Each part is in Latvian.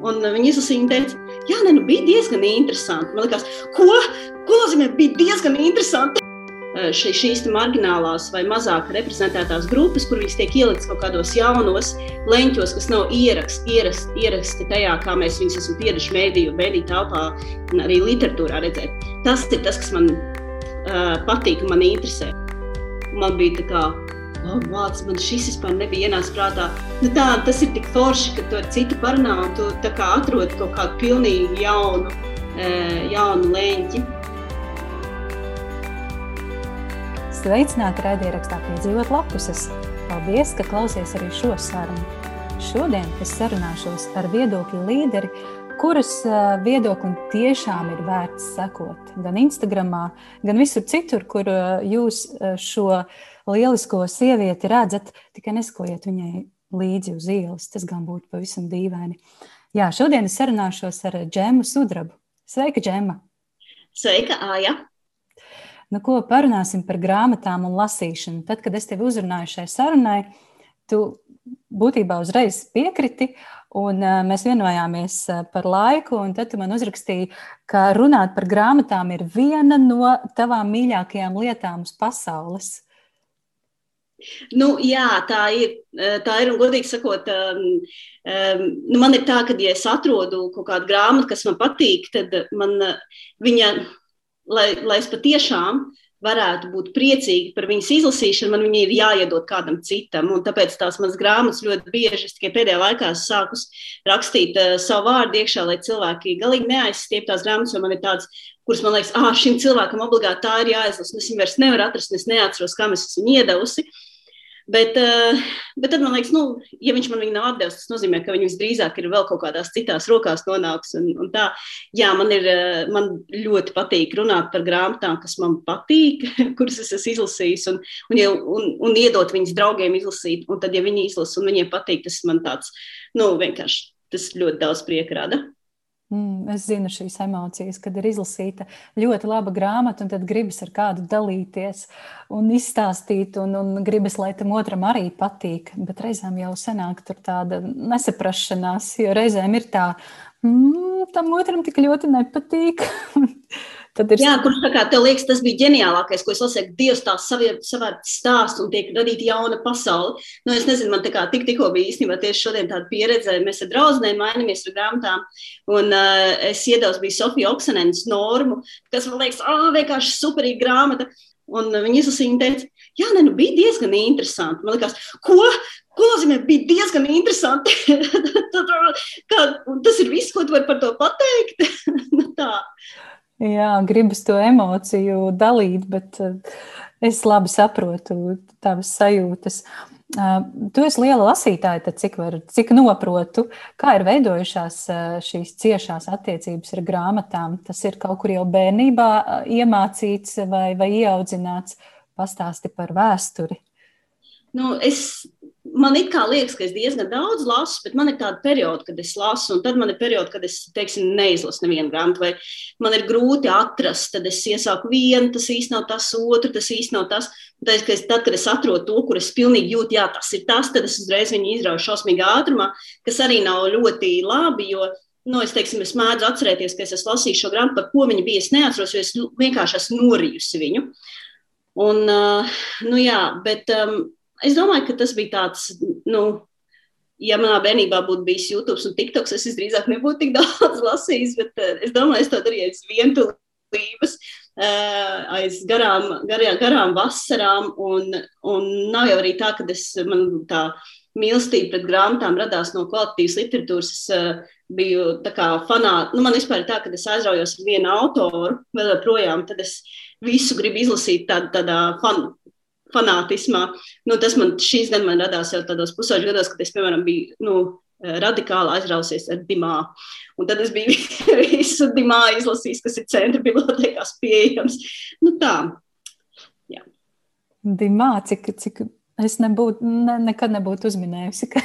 Un viņi izlasīja, un teica, jā, ne, nu bija diezgan interesanti. Man liekas, ko, ko nozīmē, bija diezgan interesanti. Šī, šīs marginālās vai mazāk reprezentētās grupas, kur viņas tiek ieliktas kaut kādos jaunos leņķos, kas nav ieraksti, ieraksti, ieraksti tajā, kā mēs viņus esam pieraduši mēdīju, mēdīju telpā un arī literatūrā redzēt. Tas ir tas, kas man uh, patīk un man interesē. Man bija tā kā, oh, vārds, man šis vispār nebija ienācis prātā. Nu, tā, tas ir tik forši, ka tu ar citu parunā un tu atrod kaut kādu pilnīgi jaunu, uh, jaunu leņķi. Sveicināti raidierakstā piedzīvot lapuses. Paldies, ka klausies arī šo sarunu. Šodien es sarunāšos ar viedokļu līderi, kuras viedoklim tiešām ir vērts sekot. Gan Instagram, gan visur citur, kur jūs šo lielisko sievieti redzat, tikai neskojiet viņai līdzi uz ielas. Tas gan būtu pavisam dīvaini. Jā, šodien es sarunāšos ar Džēmu Sudrabu. Sveika, Džēma! Sveika, Aija! Nu, ko parunāsim par grāmatām un lasīšanu? Tad, kad es tevi uzrunāju šai sarunai, tu būtībā uzreiz piekriti, un mēs vienojāmies par laiku, un tad tu man uzrakstīji, ka runāt par grāmatām ir viena no tavām mīļākajām lietām uz pasaules. Nu, jā, tā ir. Tā ir un, godīgi sakot, um, um, nu, man ir tā, ka, ja es atrodu kaut kādu grāmatu, kas man patīk, tad man viņa lai, lai es patiešām varētu būt priecīgi par viņas izlasīšanu, man viņa ir jāiedod kādam citam. Un tāpēc tās manas grāmatas ļoti bieži, es tikai pēdējā laikā sāku rakstīt uh, savu vārdu iekšā, lai cilvēki galīgi neaizstiep tās grāmatas, jo man ir tāds, kuras man liekas, ah, šim cilvēkam obligāti tā ir jāizlasa, es viņu vairs nevaru atrast, un es neatceros, kam es esmu iedavusi. Uh, Bet, eh, bet tad man liekas, nu, ja viņš man viņu nav devis, tas nozīmē, ka viņš visdrīzāk ir vēl kaut kādās citās rokās nonāks. Un, un tā, jā, man, ir, eh, man ļoti patīk runāt par grāmatām, kas man patīk, kuras es esmu izlasījis, un, un, un, un iedot viņas draugiem izlasīt. Un tad, ja viņi izlasa un viņiem patīk, tas man tāds, nu, vienkārši tas ļoti daudz prieka rada. Mm, es zinu šīs emocijas, kad ir izlasīta ļoti laba grāmata, un tad gribas ar kādu dalīties un izstāstīt, un, un gribas, lai tam otram arī patīk. Bet reizēm jau senāk tur tāda nesaprašanās, jo reizēm ir tā, mm, tam otram tik ļoti nepatīk. Tad ir... Jā, kurš tā kā tev liekas, tas bija ģeniālākais, ko es lasīju, Dievs tās savērts stāsts un tiek radīta jauna pasaule. Nu, es nezinu, man tā kā tik, tikko bija īstenībā tieši šodien tāda pieredze, mēs ar draudzenēm mainamies ar grāmatām, un uh, es iedevos bija Sofija Oksanenes normu, kas man liekas, ah, vienkārši superīga grāmata. Un uh, viņi izlasīja, teica, jā, ne, nu bija diezgan interesanti. Man liekas, ko? Ko nozīmē, bija diezgan interesanti. tas ir viss, ko tu vari par to pateikt. Nu tā. Jā, gribas to emociju dalīt, bet eh, es labi saprotu tavas sajūtas. Eh, tu esi liela lasītāja, tad cik, var, cik noprotu, kā ir veidojušās eh, šīs ciešās attiecības ar grāmatām. Tas ir kaut kur jau bērnībā iemācīts vai, vai ieaudzināts. Pastāsti par vēsturi. Nu, es man it kā liekas, ka es diezgan daudz lasu, bet man ir tāda perioda, kad es lasu, un tad man ir perioda, kad es, teiksim, neizlasu nevienu grāmatu, vai man ir grūti atrast, tad es iesāku vienu, tas īsti nav tas, otru, tas īsti nav tas. Tad, kad es, tad, kad es atrodu to, kur es pilnīgi jūtu, jā, tas ir tas, tad es uzreiz viņu izrauju šausmīgā ātrumā, kas arī nav ļoti labi, jo nu, es, teiksim, es mēdzu atcerēties, ka es esmu lasījis šo grāmatu, par ko viņa bija. Es neatceros, jo es vienkārši esmu norījusi viņu. Un, nu, jā, bet um, es domāju, ka tas bija tāds, nu, ja manā bērnībā būtu bijis YouTube un TikToks, es drīzāk nebūtu tik daudz lasījis, bet uh, es domāju, es to darīju aiz vientulības, uh, aiz garām, garā, garām vasarām, un, un nav jau arī tā, ka es, man tā mīlestība pret grāmatām radās no kvalitatīvas literatūras. Es uh, biju tā kā fanāta, nu man vispār ir tā, ka es aizraujos ar vienu autoru, vēl joprojām, tad es visu gribu izlasīt tādā, tādā fan, fanātismā. Nu, tas man šīs gan man radās jau tādos pusauģu gados, kad es, piemēram, biju nu, radikāli aizrausies ar dimā. Un tad es biju visu dimā izlasījis, kas ir centra bibliotekās pieejams. Nu, tā. Jā. Dimā, cik, cik es nebūtu, ne, nekad nebūtu uzminējusi, ka,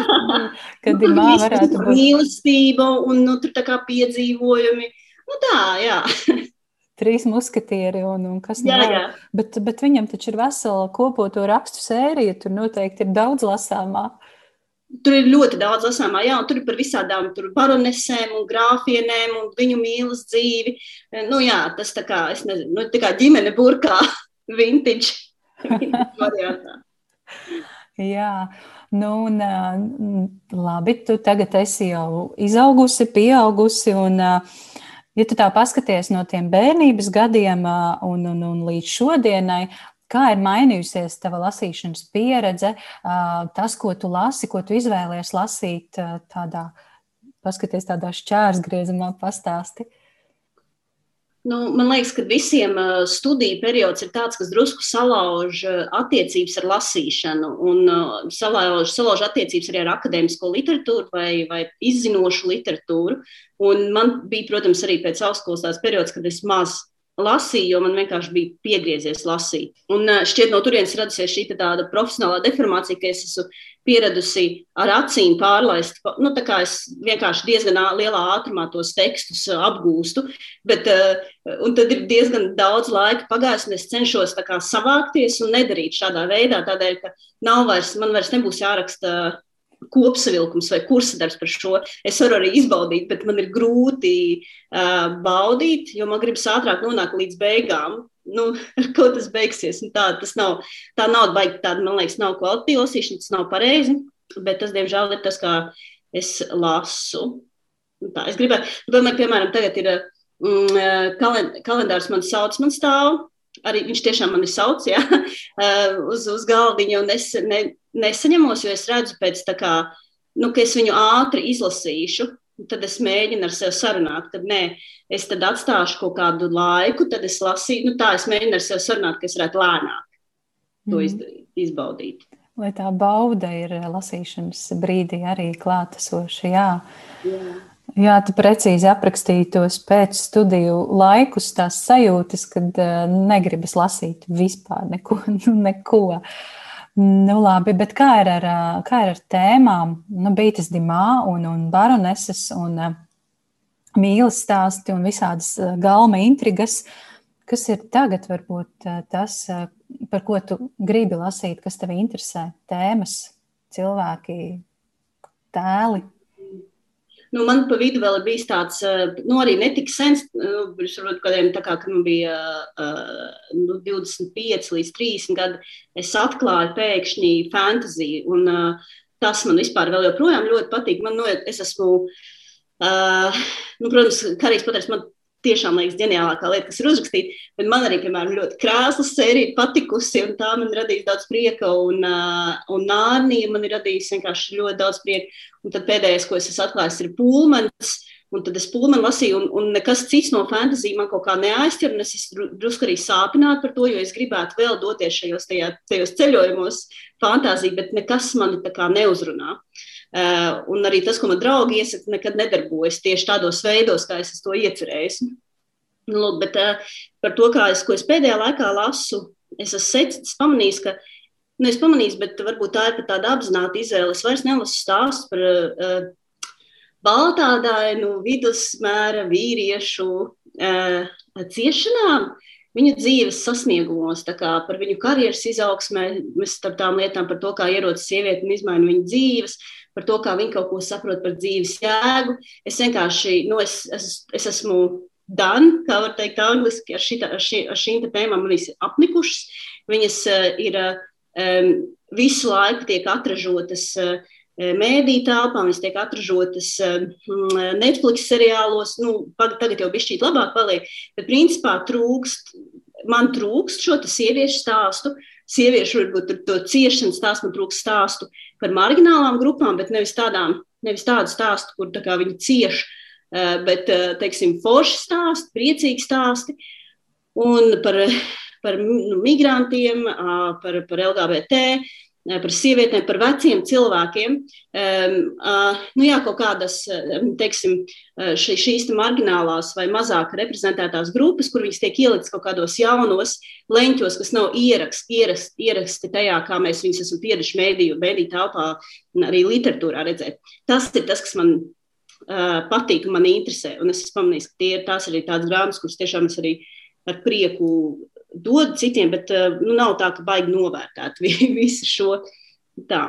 ka dimā varētu būt. Mīlestība un nu, tur tā kā piedzīvojumi. Nu, tā, jā trīs muskatieri un, un kas no tā. Bet, bet viņam taču ir vesela kopoto rakstu sērija, tur noteikti ir daudz lasāmā. Tur ir ļoti daudz lasāmā, jā, un tur ir par visādām baronesēm un grāfienēm un viņu mīlas dzīvi. Nu, jā, tas tā kā, es nezinu, nu, tā kā ģimene burkā, vintage, vintage variantā. jā, nu, un labi, tu tagad esi jau izaugusi, pieaugusi, un, ja tu tā paskaties no tiem bērnības gadiem un, un, un līdz šodienai, Kā ir mainījusies tava lasīšanas pieredze, tas, ko tu lasi, ko tu izvēlējies lasīt, tādā, paskaties, tādā šķērsgriezumā, pastāsti? Nu, man liekas, ka visiem studiju periods ir tāds, kas drusku salauž attiecības ar lasīšanu, un salauž, salauž attiecības arī ar akadēmisko literatūru vai, vai izzinošu literatūru. Un man bija, protams, arī pēc augstskolas tās periods, kad es maz lasīju, jo man vienkārši bija piegriezies lasīt. Un šķiet, no turienes radusies šī tāda profesionālā deformācija, ka es esmu pieradusi ar acīm pārlaist. Nu, es vienkārši diezgan lielā ātrumā tos tekstus apgūstu, bet tad ir diezgan daudz laika pagājis, un es cenšos kā, savākties un nedarīt šādā veidā, tādēļ, ka nav vairs, man vairs nebūs jāraksta kopsavilkums vai kursadarbs par šo. Es varu arī izbaudīt, bet man ir grūti uh, baudīt, jo man gribas ātrāk nonākt līdz beigām. Nu, ar ko tas beigsies? Un tā, tas nav, tā nav baigta, tāda, man liekas, nav kvalitīva lasīšana, tas nav pareizi. Bet tas, diemžēl, ir tas, kā es lasu. Un tā, es gribēju, domāju, piemēram, tagad ir mm, kalendārs, man sauc, man stāv arī viņš tiešām mani sauc ja, uz, uz galdiņa, un es ne, nesaņemos, jo es redzu, pēc tā kā, nu, ka es viņu ātri izlasīšu. Tad es mēģinu ar sevi sarunāt, ka nē, es tad atstāšu kaut kādu laiku, tad es lasīju, nu tā es mēģinu ar sevi sarunāt, ka es varētu lēnāk to mm. izbaudīt. Lai tā bauda ir lasīšanas brīdī arī klātesoša, jā. jā. Jā, tu precīzi aprakstīji tos pēc studiju laikus, tās sajūtas, kad uh, negribas lasīt vispār neko. Nu, neko. Nu, labi, bet kā ir ar, kā ir ar tēmām? Nu, bija tas Dimā un, un Baroneses un mīlas stāsti un visādas galma intrigas. Kas ir tagad varbūt tas, par ko tu gribi lasīt, kas tevi interesē? Tēmas, cilvēki, tēli. Nu, man pa vidu vēl bija tāds, nu, arī netik sens, nu, varbūt kādiem tā kā, kad man bija nu, 25 līdz 30 gadi, es atklāju pēkšņi fantaziju, un tas man vispār vēl joprojām ļoti patīk. Man, nu, es esmu, nu, protams, Karīs Paters man tiešām liekas ģeniālākā lieta, kas ir uzrakstīta. Bet man arī, piemēram, ļoti krāsa sērija patikusi, un tā man radīs daudz prieka. Un, uh, un Nārnija man ir radījusi vienkārši ļoti daudz prieka. Un tad pēdējais, ko es esmu atklājis, ir pulmens. Un tad es pulmeni lasīju, un, un nekas cits no fantāzijas man kaut kā neaizķer. Es esmu drusku arī sāpināta par to, jo es gribētu vēl doties šajos tajā, tajos ceļojumos, fantāzija, bet nekas mani tā kā neuzrunā. Uh, un arī tas, ko man draugi iesaka, nekad nedarbojas tieši tādos veidos, kā es to iecerējis. Nu, lūk, bet uh, par to, es, es pēdējā laikā lasu, es esmu pamanījis, ka nu, es pamanīju, bet varbūt tā ir tāda apzināta izvēle. Es vairs nelasu stāstu par uh, baltādainu vidusmēra vīriešu uh, ciešanām. Viņu dzīves sasniegumos, par viņu karjeras izaugsmē, mēs starp tām lietām, par to, kā ierodas sieviete un izmaina viņu dzīves, par to, kā viņi kaut ko saprot par dzīves jēgu. Es vienkārši, nu, es, es, es esmu done, kā var teikt, angliski, ar, šita, ar, šī, ar šīm tēmām man ir apnikušas. Viņas uh, ir um, visu laiku tiek atražotas. Uh, Mēdī telpā viņas tiek atražotas Netflix seriālos. Nu, tagad jau bija šķiet labāk, paliek, bet principā trūkst, man trūkst šo sieviešu stāstu, sieviešu varbūt to ciešanas stāstu, man trūkst stāstu par marginālām grupām, bet nevis, tādām, nevis tādu stāstu, kur tā viņi cieš, eh, bet, eh, teiksim, forši stāsti, priecīgi stāsti. Un par, par nu, migrantiem, par, par LGBT, par sievietēm, par veciem cilvēkiem. Nu, jā, kaut kādas, teiksim, šī, šīs marginālās vai mazāk reprezentētās grupas, kur viņas tiek ieliktas kaut kādos jaunos leņķos, kas nav ierakst, ierakst, ieraksti tajā, kā mēs viņus esam pieraduši mēdīju, mēdīju telpā un arī literatūrā redzēt. Tas ir tas, kas man patīk un man interesē. Un es esmu pamanījis, ka tie ir tās arī tādas grāmatas, kuras tiešām es arī ar prieku dod citiem, bet eh, nu, nav tā, ka baigi novērtēt visu šo. Tā.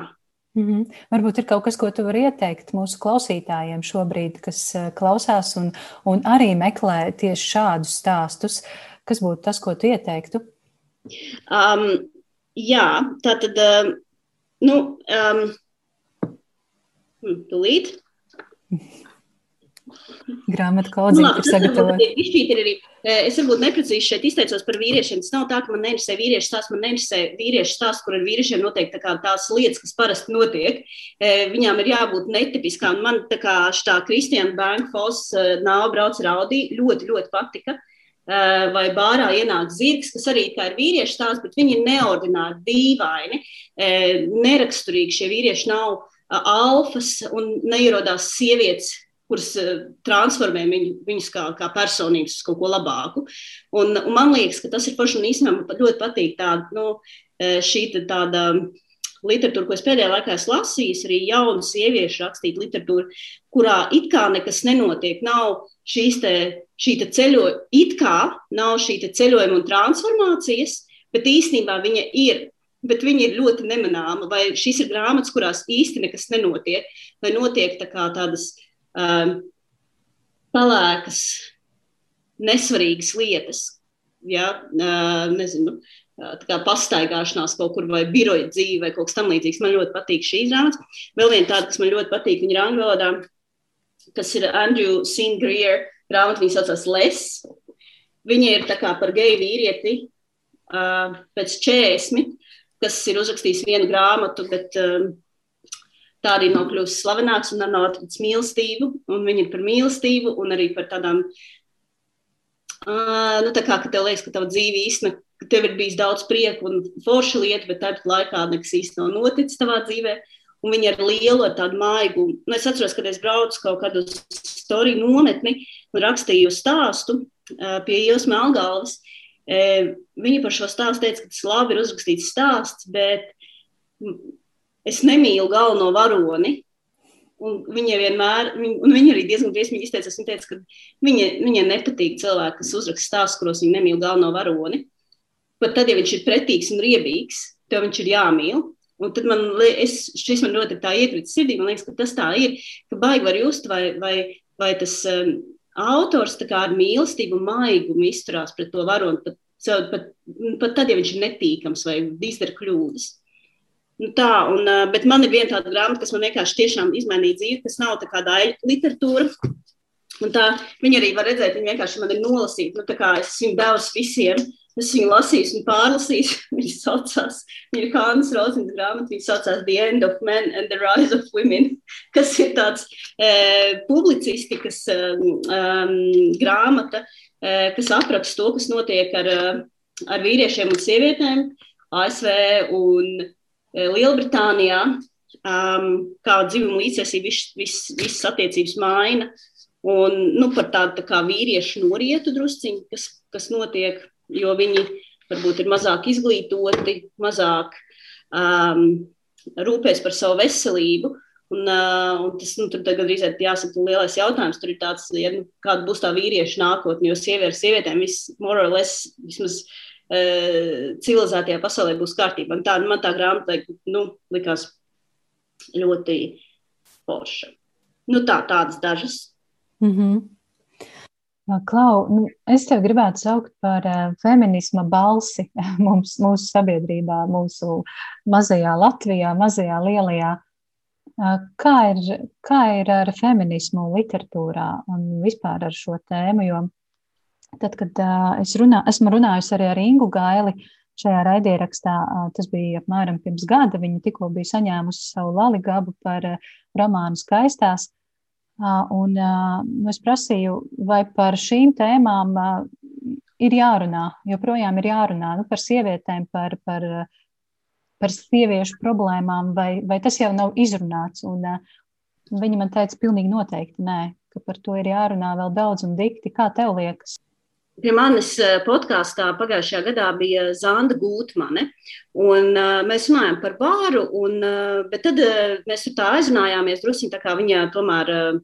Mm -hmm. Varbūt ir kaut kas, ko tu vari ieteikt mūsu klausītājiem šobrīd, kas klausās un, un arī meklē tieši šādus stāstus. Kas būtu tas, ko tu ieteiktu? Um, jā, tā tad, um, nu, um, tūlīt. Kaudzīt ir sagatavota. Ir arī, es varbūt neprecīzi šeit izteicos par vīriešiem. Tas nav tā, ka man neinteresē vīriešu stāsts, man neinteresē vīriešu stāsts, kur ar vīriešiem notiek tā tās lietas, kas parasti notiek. Viņām ir jābūt netipiskām. Man tā kā štā Kristiāna Bankfos nav brauc raudī, ļoti, ļoti patika. Vai bārā ienāk zirgs, kas arī ir vīriešu stāsts, bet viņi ir neordināri, dīvaini, neraksturīgi. Šie vīrieši nav alfas un neierodās sievietes kuras transformē viņu, viņus kā, kā personības kaut ko labāku. Un, un man liekas, ka tas ir forši un īstenībā man ļoti patīk tāda, nu, šī tāda literatūra, ko es pēdējā laikā esmu lasījis, arī jaunu sieviešu rakstīta literatūra, kurā it kā nekas nenotiek, nav šīs te, šī te ceļo, it kā nav šī ceļojuma un transformācijas, bet īstenībā viņa ir bet viņi ir ļoti nemanāmi. Vai šīs ir grāmatas, kurās īsti nekas nenotiek, vai notiek tā tādas um, palēkas, nesvarīgas lietas. Ja, uh, nezinu, uh, tā kā pastaigāšanās kaut kur vai biroja dzīve vai kaut kas tamlīdzīgs. Man ļoti patīk šī grāmata. Vēl viena tāda, kas man ļoti patīk, viņa angļu valodā, kas ir Andrew Singrier grāmata, viņa saucas Les. Viņa ir tā kā par geju vīrieti uh, pēc 40, kas ir uzrakstījis vienu grāmatu, bet um, tā arī nav kļuvusi slavenāks un nav atradzis mīlestību. Viņa ir par mīlestību un arī par tādām, uh, nu, tā kā tev liekas, ka tava dzīve īstenībā, tev ir bijis daudz prieka un forša lieta, bet tāpat laikā nekas īsti nav noticis tavā dzīvē. Un viņa ir liela ar tādu maigu. Nu, es atceros, kad es braucu kaut kādu storiju nometni un rakstīju stāstu uh, pie Ielas Melngalvas. Uh, viņa par šo stāstu teica, ka tas labi ir uzrakstīts stāsts, bet es nemīlu galveno varoni. Un viņa vienmēr, un viņa arī diezgan briesmīgi izteicās, viņa teica, ka viņa, viņai nepatīk cilvēki, kas uzraksta stāstus, kuros viņa nemīl galveno varoni. Pat tad, ja viņš ir pretīgs un riebīgs, tev viņš ir jāmīl. Un tad man, es, šis man ļoti tā iekrita sirdī, man liekas, ka tas tā ir, ka baigi var just, vai, vai, vai tas um, autors tā kā ar mīlestību maigumu izturās pret to varoni, pat, pat, pat tad, ja viņš ir netīkams vai izdara kļūdas. Nu tā, un, bet man ir viena tāda grāmata, kas man vienkārši tiešām izmainīja dzīvi, kas nav tā kā daļa literatūra. Un tā, viņa arī var redzēt, viņa vienkārši man ir nolasīta. Nu, es viņu devu visiem, es viņu lasīju un pārlasīju. Viņa saucās, viņa ir Kānas Rozens grāmata, viņa saucās The End of Men and the Rise of Women, kas ir tāds e, publicistikas e, um, grāmata, e, kas apraksta to, kas notiek ar, ar vīriešiem un sievietēm ASV un Eh, Lielbritānijā, um, kā dzimuma līdzsvarība, visas vis, vis attiecības maina. Un nu, par tādu tā kā vīriešu norietu drusciņu, kas, kas notiek, jo viņi varbūt ir mazāk izglītoti, mazāk um, rūpēs par savu veselību. Un, uh, un tas nu, gandrīz ir jāsaka lielais jautājums. Tur ir tāds, ja, nu, kāda būs tā vīrieša nākotne, jo sieviete ar sievietēm viss, more or less, vismaz uh, Eh, civilizētajā pasaulē būs kārtība. Un tā, man tā grāmata nu, likās ļoti forša. Nu, tā, tādas dažas. Mm -hmm. Klau, nu, es tev gribētu saukt par feminisma balsi mums, mūsu sabiedrībā, mūsu mazajā Latvijā, mazajā lielajā. Kā, ir, kā ir ar feminismu literatūrā un vispār ar šo tēmu? Jo Tad, kad uh, es runā, esmu runājusi arī ar Ingu Gaili šajā raidierakstā, uh, tas bija apmēram pirms gada, viņa tikko bija saņēmusi savu laligabu par uh, romānu skaistās. Uh, un uh, es prasīju, vai par šīm tēmām uh, ir jārunā, joprojām ir jārunā nu, par sievietēm, par, par, par sieviešu problēmām, vai, vai tas jau nav izrunāts. Un, viņa man teica, pilnīgi noteikti nē, ka par to ir jārunā vēl daudz un dikti. Kā tev liekas? Pie manis eh, podkāstā pagājušajā gadā bija Zanda Gūtmane, un uh, mēs runājām par vāru, un, uh, bet tad uh, mēs tā aizrunājāmies drusku, tā kā viņa tomēr uh,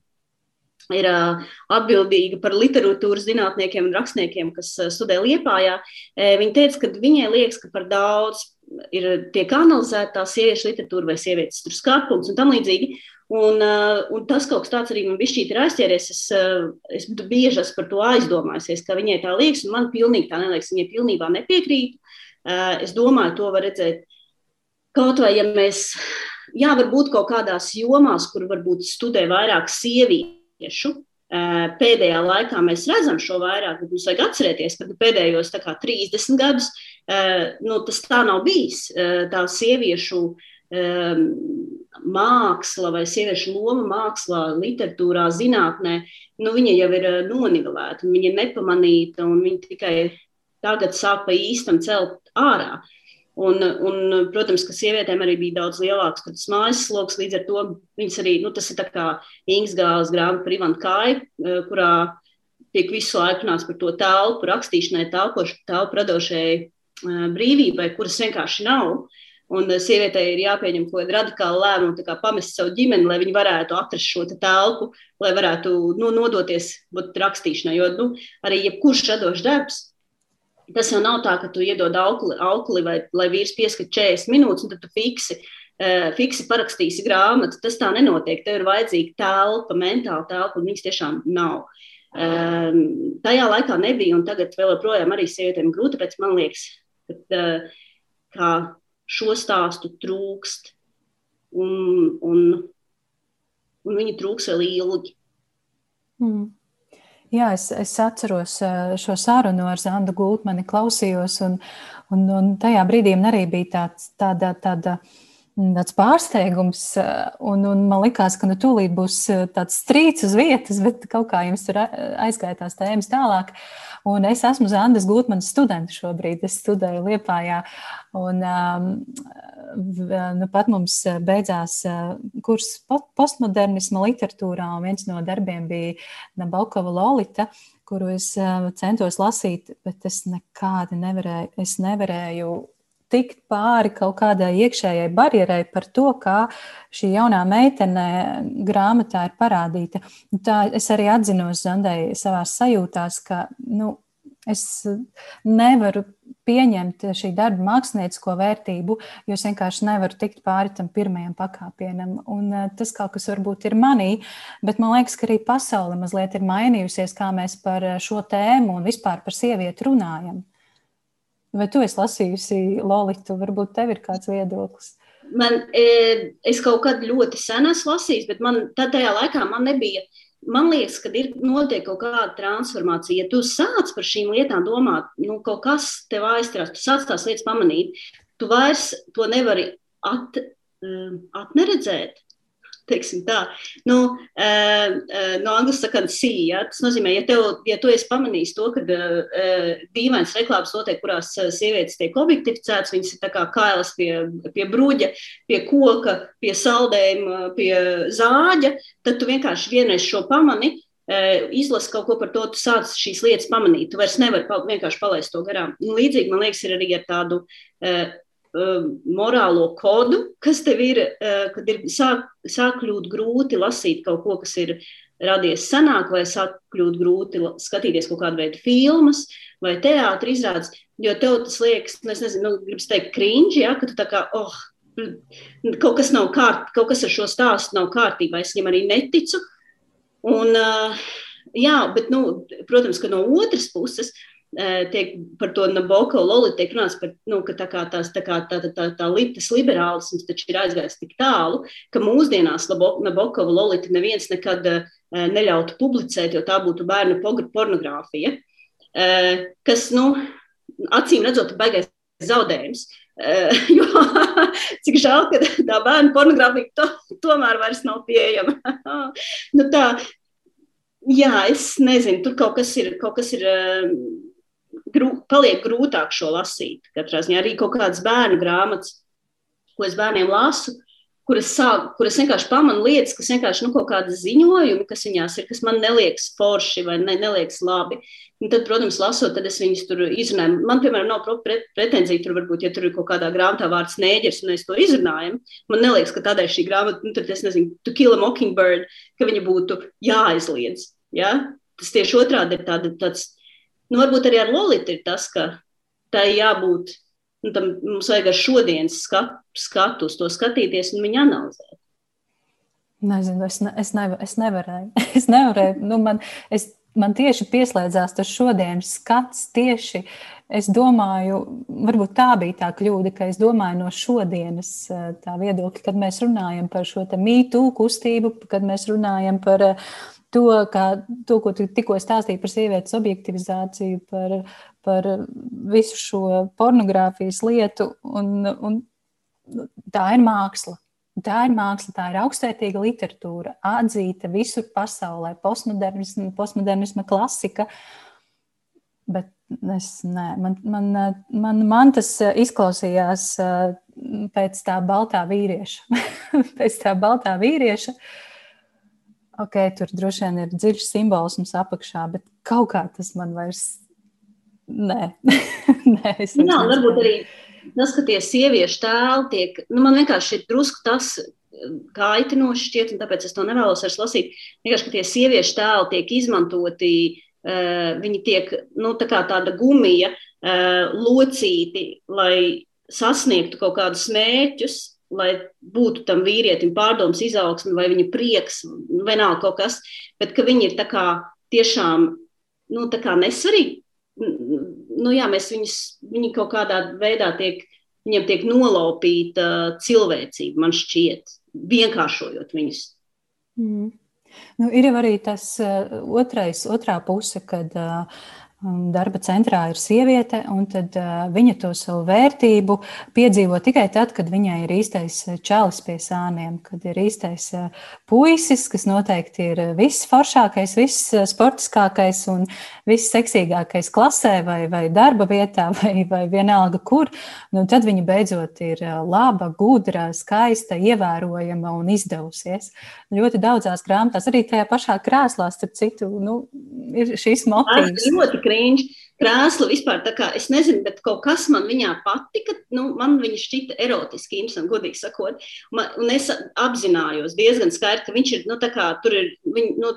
ir uh, atbildīga par literatūras zinātniekiem un rakstniekiem, kas uh, studē Liepājā. Uh, viņa teica, ka viņai liekas, ka par daudz ir tiek analizēta sieviešu literatūra vai sievietes skatpunkts un tam līdzīgi. Un, uh, un tas kaut kas tāds arī man bija ir aizķēries. Es, uh, es bieži esmu par to aizdomājusies, ka viņai tā liekas, un man pilnīgi tā neliekas. Viņai pilnībā nepiekrīt. Uh, es domāju, to var redzēt kaut vai, ja mēs, jā, varbūt kaut kādās jomās, kur varbūt studē vairāk sieviešu, pēdējā laikā mēs redzam šo vairāk, bet mums vajag atcerēties, ka pēdējos kā, 30 gadus nu, tas tā nav bijis. Tā sieviešu māksla vai sieviešu loma mākslā, literatūrā, zinātnē, nu, viņa jau ir nonivelēta, viņa ir nepamanīta un viņa tikai tagad sāk pa īstam celt ārā. Un, un, protams, ka sievietēm arī bija daudz lielāks mājas sloks. Līdz ar to viņas arī, nu, tas ir tā kā Ingas Gāles grāmata par Ivanu Kāju, eh, kurā tiek visu laiku runāts par to telpu, rakstīšanai, telpu radošai eh, brīvībai, kuras vienkārši nav. Un eh, sievietei ir jāpieņem kaut kāda radikāla lēmuma, pamest savu ģimeni, lai viņi varētu atrast šo te telpu, lai varētu nu, nodoties būt, rakstīšanai. Jo nu, arī jebkurš radošs darbs Tas jau nav tā, ka tu iedod aukli, aukli vai lai vīrs pieskat 40 minūtes, un tad tu fiksi, uh, fiksi parakstīsi grāmatu. Tas tā nenotiek. Tev ir vajadzīga telpa, mentāla telpa, un viņas tiešām nav. Um, tajā laikā nebija, un tagad vēl joprojām arī sievietēm grūti, bet man liekas, ka uh, šo stāstu trūkst, un, un, un viņi trūks vēl ilgi. Mm. Jā, es, es atceros šo sarunu ar Zandu Gultmani, klausījos, un, un, un tajā brīdī man arī bija tāds, tāda, tāda, tāds pārsteigums, un, un man likās, ka nu tūlīt būs tāds strīds uz vietas, bet kaut kā jums tur aizgāja tās tēmas tālāk. Un es esmu Zandas Gultmanas students šobrīd, es studēju Liepājā, un um, nu, pat mums beidzās eh, kurs postmodernisma literatūrā, un viens no darbiem bija Nabokova Lolita, kuru es eh, centos lasīt, bet es nekādi nevarēju, es nevarēju tikt pāri kaut kādai iekšējai barjerai par to, kā šī jaunā meitene grāmatā ir parādīta. Tā es arī atzinos Zandai savā sajūtās, ka nu, es nevaru pieņemt šī darba māksliniecisko vērtību, jo es vienkārši nevaru tikt pāri tam pirmajam pakāpienam. Un eh, tas kaut kas varbūt ir manī, bet man liekas, ka arī pasaule mazliet ir mainījusies, kā mēs par eh, šo tēmu un vispār par sievieti runājam. Vai tu esi lasījusi Lolitu? Varbūt tev ir kāds viedoklis. Man, e, es kaut kad ļoti sen esmu lasījis, bet man tajā laikā man nebija man liekas, ka ir notiek kaut kāda transformācija. Ja tu sāc par šīm lietām domāt, nu, kaut kas tev aizstrās, tu sāc tās lietas pamanīt, tu vairs to nevari at, um, atneredzēt. Nu, uh, uh, no angļu sakot, see, ja? tas nozīmē, ja, tev, ja tu esi pamanījis to, ka uh, dīvains reklāmas notiek, kurās sievietes tiek objektificētas, viņas ir kā kailas pie, pie bruģa, pie koka, pie saldējuma, pie zāģa, tad tu vienkārši vienreiz šo pamani, izlasi kaut ko par to, tu sāc šīs lietas pamanīt. Tu vairs nevari vienkārši palaist to garām. Līdzīgi, man liekas, ir arī ar tādu Um, morālo kodu, kas tev ir, uh, kad ir sāk, sāk kļūt grūti lasīt kaut ko, kas ir radies senāk, vai sāk kļūt grūti skatīties kaut kādu veidu filmas vai teātris izrādes, jo tev tas liekas, nu, nezinu, nu, gribas teikt, krīņģi, ja, ka tu tā kā, oh, kaut kas nav kārt, kaut kas ar šo stāstu nav kārtībā, es viņam arī neticu. Un, uh, jā, bet, nu, protams, ka no otras puses, uh, tiek par to Naboko Loli tiek runāts par, nu, ka tā kā tās, tā kā tā, tā, tā, tā litas liberālisms taču ir aizgājis tik tālu, ka mūsdienās Nabokova Lolita neviens nekad neļautu publicēt, jo tā būtu bērnu pornogrāfija, kas, nu, acīm redzot, baigais zaudējums. jo cik žēl, ka tā bērnu pornogrāfija to, tomēr vairs nav pieejama. nu, tā, jā, es nezinu, tur kaut kas ir, kaut kas ir grū, paliek grūtāk šo lasīt. Katrā ziņā arī kaut kādas bērnu grāmatas, ko es bērniem lasu, kuras, sāk, kuras vienkārši pamanu lietas, kas vienkārši nu, kaut kādas ziņojumi, kas viņās ir, kas man neliekas forši vai ne, neliekas labi. Un tad, protams, lasot, tad es viņus tur izrunāju. Man, piemēram, nav pret, pretenzija, tur varbūt, ja tur ir kaut kādā grāmatā vārds nēģers, un mēs to izrunājam. Man liekas, ka tādēļ šī grāmata, nu, tad es nezinu, to kill a mockingbird, ka viņa būtu jāaizliedz. Ja? Tas tieši otrādi ir tāda, tāds Nu, varbūt arī ar Lolitu ir tas, ka tai jābūt Un tam mums vajag ar šodienas skatu, skatu uz to skatīties un viņu analizēt. Nezinu, es, ne, es, nevar, es nevarēju. Es nevarēju. Nu, man, es, man tieši pieslēdzās tas šodienas skats. Tieši es domāju, varbūt tā bija tā kļūda, ka es domāju no šodienas tā viedokļa, kad mēs runājam par šo mītu kustību, kad mēs runājam par to, kā, to ko tu tikko stāstīji par sievietes objektivizāciju, par, par visu šo pornogrāfijas lietu. Un, un tā ir māksla. Tā ir māksla, tā ir augstvērtīga literatūra, atzīta visur pasaulē, postmodernisma, postmodernisma klasika. Bet es, nē, man, man, man, man tas izklausījās pēc tā baltā vīrieša. pēc tā baltā vīrieša. Ok, tur droši vien ir dziļš simbolisms apakšā, bet kaut kā tas man vairs. Nē, nē es Jā, varbūt arī tas, ka tie sieviešu tēli tiek, nu, man vienkārši ir drusku tas kaitinoši šķiet, un tāpēc es to nevēlos vairs lasīt. Vienkārši, ka tie sieviešu tēli tiek izmantoti, uh, viņi tiek, nu, tā kā tāda gumija, uh, locīti, lai sasniegtu kaut kādus mērķus, lai būtu tam vīrietim pārdoms, izaugsme vai viņa prieks, vienalga kaut kas, bet ka viņi ir tā kā tiešām, nu, tā kā nesvarīgi nu, jā, mēs viņus, viņi kaut kādā veidā tiek, viņiem tiek nolaupīta cilvēcība, man šķiet, vienkāršojot viņus. Mm. Nu, ir jau arī tas uh, otrais, otrā puse, kad uh, darba centrā ir sieviete, un tad uh, viņa to savu vērtību piedzīvo tikai tad, kad viņai ir īstais čalis pie sāniem, kad ir īstais uh, puisis, kas noteikti ir viss foršākais, viss sportiskākais un viss seksīgākais klasē vai, vai darba vietā vai, vai vienalga kur. Nu, tad viņa beidzot ir laba, gudra, skaista, ievērojama un izdevusies. Ļoti daudzās grāmatās, arī tajā pašā krēslā, starp citu, nu, ir šīs motīvs cringe. Krēsla vispār kā, es nezinu, bet kaut kas man viņā patika. Nu, man viņa šķita erotiski, imsam, godīgi sakot. Man, un es apzinājos diezgan skaidri, ka viņš ir, nu, tā kā, tur ir, viņ, nu,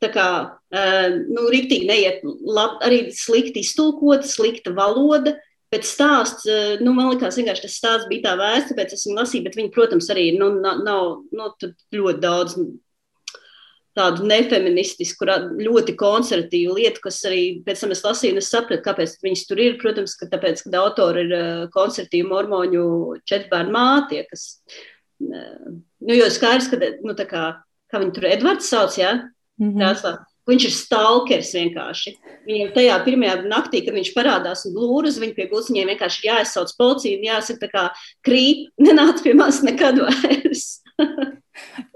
tā kā, uh, nu, riktīgi neiet, lab, arī slikti iztulkot, slikta valoda. Bet stāsts, nu, man liekas, vienkārši tas stāsts bija tā vērts, tāpēc esmu lasījis, bet viņi, protams, arī nu, nav, nu, ļoti daudz tādu nefeministisku, ļoti konservatīvu lietu, kas arī pēc tam es lasīju, un es sapratu, kāpēc viņas tur ir. Protams, ka tāpēc, ka autori ir uh, konservatīvu mormoņu četrбērnu mātie, kas, uh, nu, jo skaidrs, ka, nu, tā kā, kā viņi tur Edvards sauc, jā, mm -hmm. Viņš ir stalkers vienkārši. Viņam tajā pirmajā naktī, kad viņš parādās un blūrus, viņa pie gultas viņiem vienkārši jāizsauc policija un jāsaka, tā kā krīt, nenāc pie manis nekad vairs.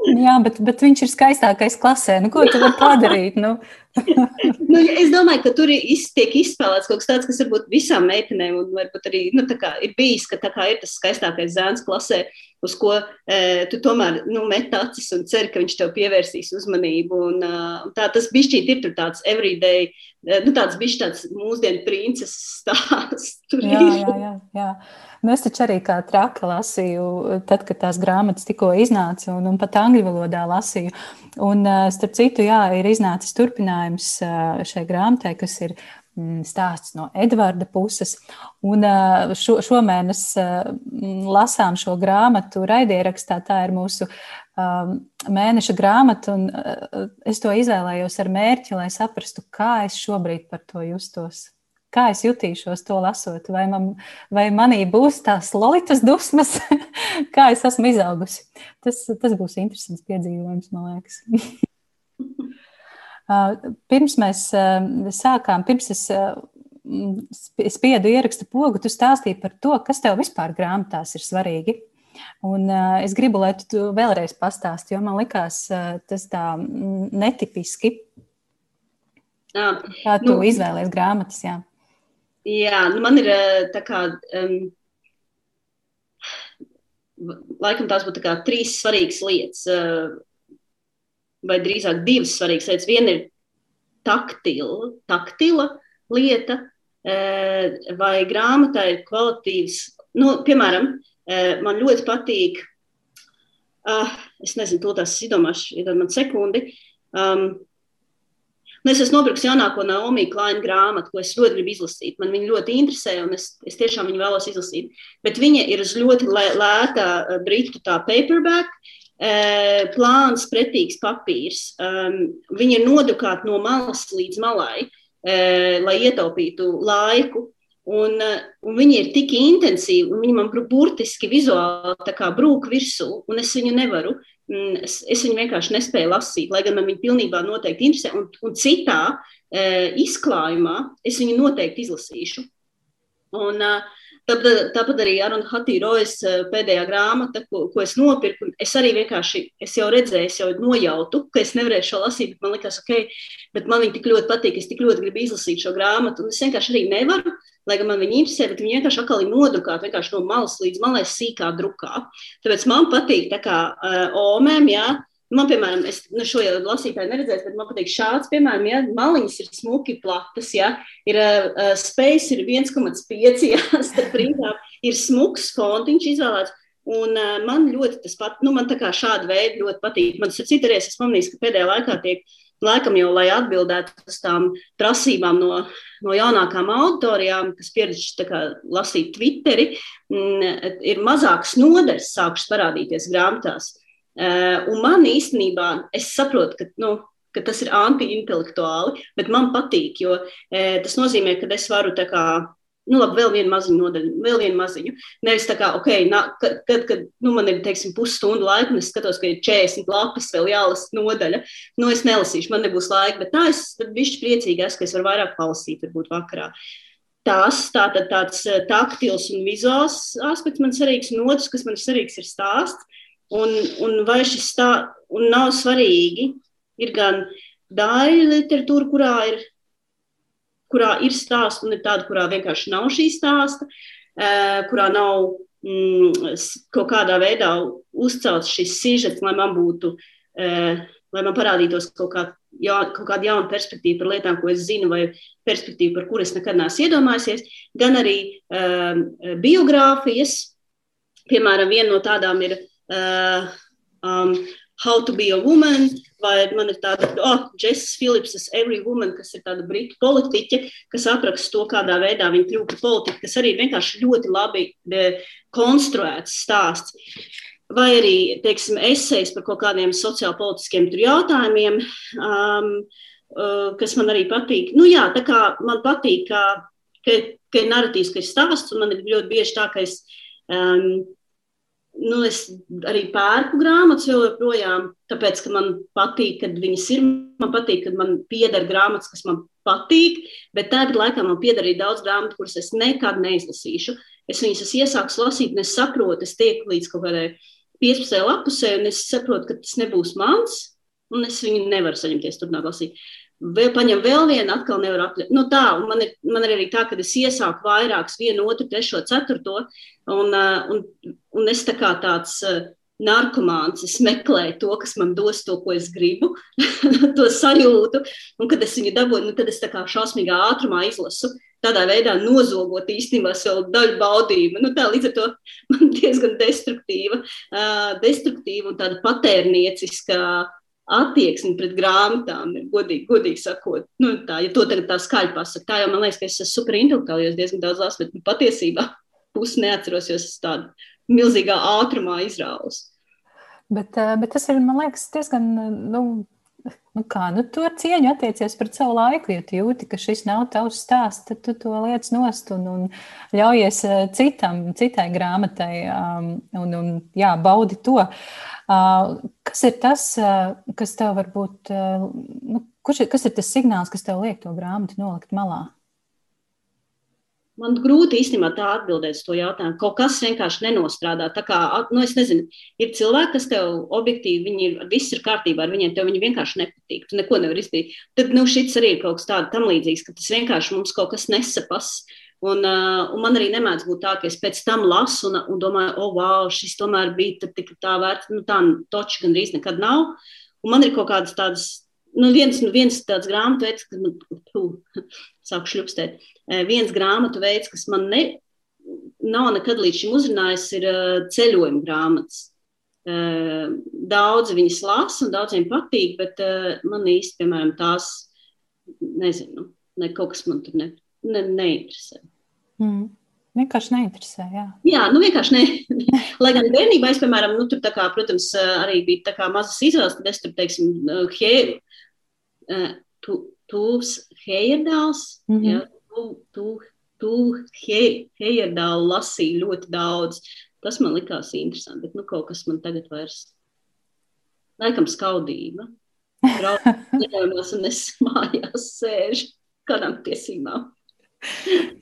Jā, bet, bet viņš ir skaistākais klasē. Nu, ko tu vari padarīt? Nu? nu, es domāju, ka tur iz, tiek izspēlēts kaut kas tāds, kas varbūt visām meitenēm, un varbūt arī nu, ir bijis, ka ir tas skaistākais zēns klasē, uz ko e, tu tomēr nu, met acis un cer, ka viņš tev pievērsīs uzmanību. Un, uh, tā, tas bišķīt ir tāds everyday, nu, tāds bišķi tāds mūsdienu princeses stāsts. jā, jā, jā, jā. Nu, es taču arī kā traka lasīju, tad, kad tās grāmatas tikko iznāca, un, un pat angļu valodā lasīju. Un, starp citu, jā, ir iznācis turpinājums šai grāmatai, kas ir mm, stāsts no Edvarda puses. Un šo, šomēnes lasām šo grāmatu raidierakstā. Tā ir mūsu mēneša grāmata, un es to izvēlējos ar mērķi, lai saprastu, kā es šobrīd par to justos kā es jutīšos to lasot, vai, man, vai manī būs tās lolitas dusmas, kā es esmu izaugusi. Tas, tas būs interesants piedzīvojums, man liekas. pirms mēs sākām, pirms es spiedu ierakstu pogu, tu stāstīji par to, kas tev vispār grāmatās ir svarīgi. Un, uh, es gribu, lai tu vēlreiz pastāstītu, jo man likās, uh, tas tā netipiski. Jā, kā tu nu, izvēlējies grāmatas? Jā. Jā, nu man ir eh, tā kā. Um, laikam tās būtu trīs svarīgas lietas, uh, vai drīzāk divas svarīgas lietas. Viena ir taktila, taktila lieta, uh, vai grāmatā ir kvalitīvs. Nu, piemēram, man ļoti patīk, uh, es nezinu, to tās izdomāšu, iedod man sekundi. Um, Nu, es esmu nopirkusi jaunāko Naomi Kleina grāmatu, ko es ļoti gribu izlasīt. Man viņa ļoti interesē, un es, es tiešām viņu vēlos izlasīt. Bet viņa ir uz ļoti lēta eh, britu tā paperback. Eh, plāns, pretīgs papīrs. Um, viņa ir nodrukāta no malas līdz malai, uh, lai ietaupītu laiku. Un, un viņi ir tik intensīvi, un viņi man burtiski vizuāli brūk virsū, un es viņu nevaru. Mm, es, es viņu vienkārši nespēju lasīt, lai gan man viņa pilnībā noteikti interesē. Un, un citā e, izklājumā es viņu noteikti izlasīšu. Un, uh, Tāpat, arī Aruna Hatīrojas pēdējā grāmata, ko, ko es nopirku. Es arī vienkārši, es jau redzēju, es jau nojautu, ka es nevarēšu šo lasīt, bet man likās, ok, bet man viņa tik ļoti patīk, es tik ļoti gribu izlasīt šo grāmatu, un es vienkārši arī nevaru, lai gan man viņa interesē, bet viņa vienkārši atkal ir nodrukāta vienkārši no malas līdz malai sīkā drukā. Tāpēc man patīk tā kā uh, omēm, jā, Man, piemēram, es nu, šo jau lasītāju neredzēju, bet man patīk šāds, piemēram, ja maliņas ir smuki platas, ja ir uh, space ir 1,5, ja starp rindām ir smuks fontiņš izvēlēts. Un uh, man ļoti tas pat, nu, man tā kā šāda veida ļoti patīk. Man tas ir cita reize, es pamanīju, ka pēdējā laikā tiek, laikam jau, lai atbildētu uz tām prasībām no, no jaunākām auditorijām, kas pieraduši lasīt Twitteri, mm, ir mazākas nodaļas sākušas parādīties grāmatās. Eh, un man īstenībā, es saprotu, ka, nu, ka tas ir anti-intelektuāli, bet man patīk, jo e, tas nozīmē, ka es varu tā kā. Nu, labi, vēl vienu maziņu nodaļu, vēl vienu maziņu. Nevis tā kā, ok, nā, kad, kad, kad nu, man ir, teiksim, pusstundu laika, un es skatos, ka ir 40 lapas vēl jālasa nodaļa. Nu, es nelasīšu, man nebūs laika, bet tā es bišķi priecīgi esmu, ka es varu vairāk palasīt, varbūt vakarā. Tas tātad tāds eh, taktils un vizuāls aspekts man svarīgs, un otrs, kas man svarīgs, ir stāsts. Un, un vai šis tā, un nav svarīgi, ir gan daļa literatūra, kurā ir, kurā ir stāsts, un ir tāda, kurā vienkārši nav šī stāsta, kurā nav mm, kaut kādā veidā uzcelts šis sižets, lai man būtu, lai man parādītos kaut, kā, jā, kaut kāda jauna perspektīva par lietām, ko es zinu, vai perspektīva, par kuras nekad neesmu iedomājusies, gan arī um, biogrāfijas. Piemēram, viena no tādām ir uh, um, How to be a woman, vai man ir tāda, oh, Jess Phillips, Every Woman, kas ir tāda britu politiķe, kas apraksta to, kādā veidā viņa kļuva par politiku, kas arī ir vienkārši ļoti labi konstruēts stāsts. Vai arī, teiksim, esejas par kaut kādiem sociālpolitiskiem jautājumiem, um, uh, kas man arī patīk. Nu jā, tā kā man patīk, ka, ka, ka ir narratīvs, ka ir stāsts, un man ir ļoti bieži tā, ka es um, nu, es arī pērku grāmatas joprojām, tāpēc, ka man patīk, kad viņas ir. Man patīk, kad man pieder grāmatas, kas man patīk, bet tādā laikā man pieder arī daudz grāmatu, kuras es nekad neizlasīšu. Es viņas esmu iesācis lasīt, un es saprotu, es tieku līdz kaut kādai 15 lapusē, un es saprotu, ka tas nebūs mans, un es viņu nevaru saņemties turpmāk lasīt vēl paņem vēl vienu, atkal nevar aptvert. Nu, tā, man ir, man ir arī tā, ka es iesāku vairākus, vienu, otru, trešo, ceturto, un, uh, un, un es tā kā tāds uh, narkomāns, es meklēju to, kas man dos to, ko es gribu, to sajūtu, un kad es viņu dabūju, nu, tad es tā kā šausmīgā ātrumā izlasu. Tādā veidā nozogot īstenībā sev daļu baudījumu. Nu, tā līdz ar to man diezgan destruktīva, uh, destruktīva un tāda patērnieciska attieksme pret grāmatām ir godīgi, godīgi sakot. Nu, tā, ja to tagad tā skaļi pasakot, tā jau man liekas, ka es esmu superintelektuāli, jo es diezgan daudz lasu, bet nu, patiesībā pusi neatceros, jo es esmu tādā milzīgā ātrumā izrāvus. Bet, eh, bet tas ir, man liekas, diezgan nu, Nu kā, nu, ar cieņu attiecies pret savu laiku, ja tu jūti, ka šis nav tavs stāsts, tad tu to liec nost un, un ļaujies eh, citam, citai grāmatai um, un, un jā, baudi to. Uh, kas ir tas, uh, kas tev varbūt, uh, nu, kurš kas ir tas signāls, kas tev liek to grāmatu nolikt malā? Man grūti īstenībā tā atbildēt uz to jautājumu. Kaut kas vienkārši nenostrādā. Tā kā, nu, es nezinu, ir cilvēki, kas tev objektīvi, viņi ir, viss ir kārtībā ar viņiem, tev viņi vienkārši nepatīk. Tu neko nevari izdarīt. Tad, nu, šis arī ir kaut kas tāds tam līdzīgs, ka tas vienkārši mums kaut kas nesapas. Un, uh, un man arī nemēdz būt tā, ka es pēc tam lasu un, un domāju, oh, wow, šis tomēr bija tik tā vērts. Nu, tā toči gandrīz nekad nav. Un man ir kaut kādas tādas nu, viens, nu, viens tāds grāmatu veids, kas man puh, sāk šļupstēt. Eh, viens grāmatu veids, kas man ne, nav nekad līdz šim uzrunājis, ir eh, ceļojuma grāmatas. Eh, daudzi viņas lasa un daudziem patīk, bet man īsti, piemēram, tās nezinu, ne, kaut kas man tur ne, ne, neinteresē. Mm. Vienkārši neinteresē. Jā, jā nu vienkārši ne. Lai gan bērnībā es, piemēram, nu, tur, kā, protams, arī bija tā mazas izvēles, tad es tur, teiksim, he, tu, tūs Heierdāls, mm -hmm. ja, tu, tu, tu he, Heierdālu lasīju ļoti daudz. Tas man likās interesanti, bet nu, kaut kas man tagad vairs, laikam, skaudība. Braucamās un es mājās sēžu kādām tiesībām.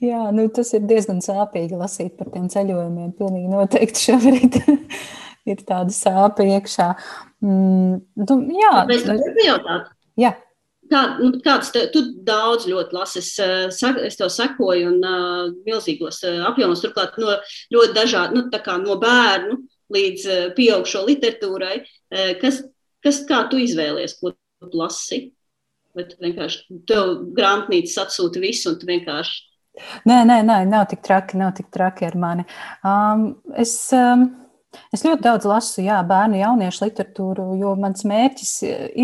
Jā, nu, tas ir diezgan sāpīgi lasīt par tiem ceļojumiem. Pilnīgi noteikti šobrīd ir tāda sāpe iekšā. Mm, tu, jā, es gribu jautāt. Jā. Kā, nu, kāds te, tu daudz ļoti lasi, es, es tev sekoju un uh, milzīgos uh, apjomos, turklāt no ļoti dažādu, nu, tā kā no bērnu līdz uh, pieaugšo literatūrai. Uh, kas, kas, kā tu izvēlies, ko tu lasi? Vai tu vienkārši tev grāmatnīcas atsūta visu, un tu vienkārši. Nē, nē, nē, nav tik traki, nav tik traki ar mani. Um, es, um, es ļoti daudz lasu, jā, bērnu, jauniešu literatūru, jo mans mērķis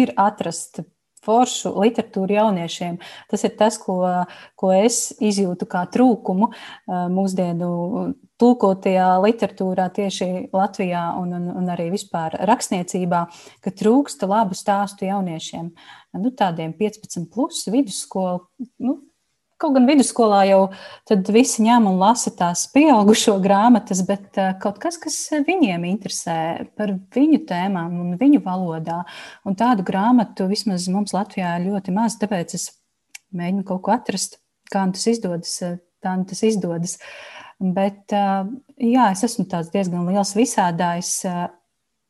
ir atrast foršu literatūru jauniešiem. Tas ir tas, ko, ko es izjūtu kā trūkumu uh, mūsdienu tulkotajā literatūrā, tieši Latvijā un, un, un arī vispār rakstniecībā, ka trūksta labu stāstu jauniešiem. Nu, tādiem 15, plus vidusskolu. Nu, Kaut gan vidusskolā jau visi ņem un lasa tās pieaugušo grāmatas, bet kaut kas, kas viņiem interesē par viņu tēmām un viņu valodā. Un tādu grāmatu vismaz mums Latvijā ir ļoti maz, tāpēc es mēģinu kaut ko atrast, kā tas izdodas. Tā nu tas izdodas. Bet jā, es esmu diezgan liels visādājs.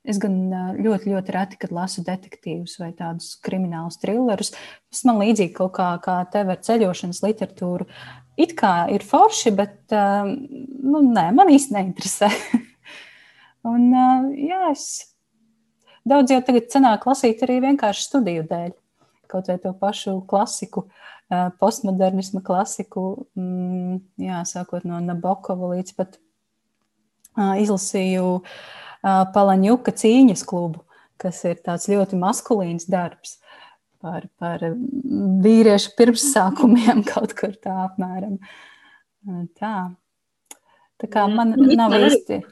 Es gan ļoti, ļoti reti, kad lasu detektīvus vai tādus kriminālus trillerus. Tas man līdzīgi kaut kā, kā tev ar ceļošanas literatūru. It kā ir forši, bet nu, nē, man īsti neinteresē. Un, jā, es daudz jau tagad cenāk lasīt arī vienkārši studiju dēļ. Kaut vai to pašu klasiku. Uh, postmodernisma klasiku, mm, jā, sākot no Nabokova līdz pat izlasīju Palaņuka cīņas klubu, kas ir tāds ļoti maskulīns darbs par, par vīriešu pirmsākumiem kaut kur tā apmēram. Tā. Tā kā man nav īsti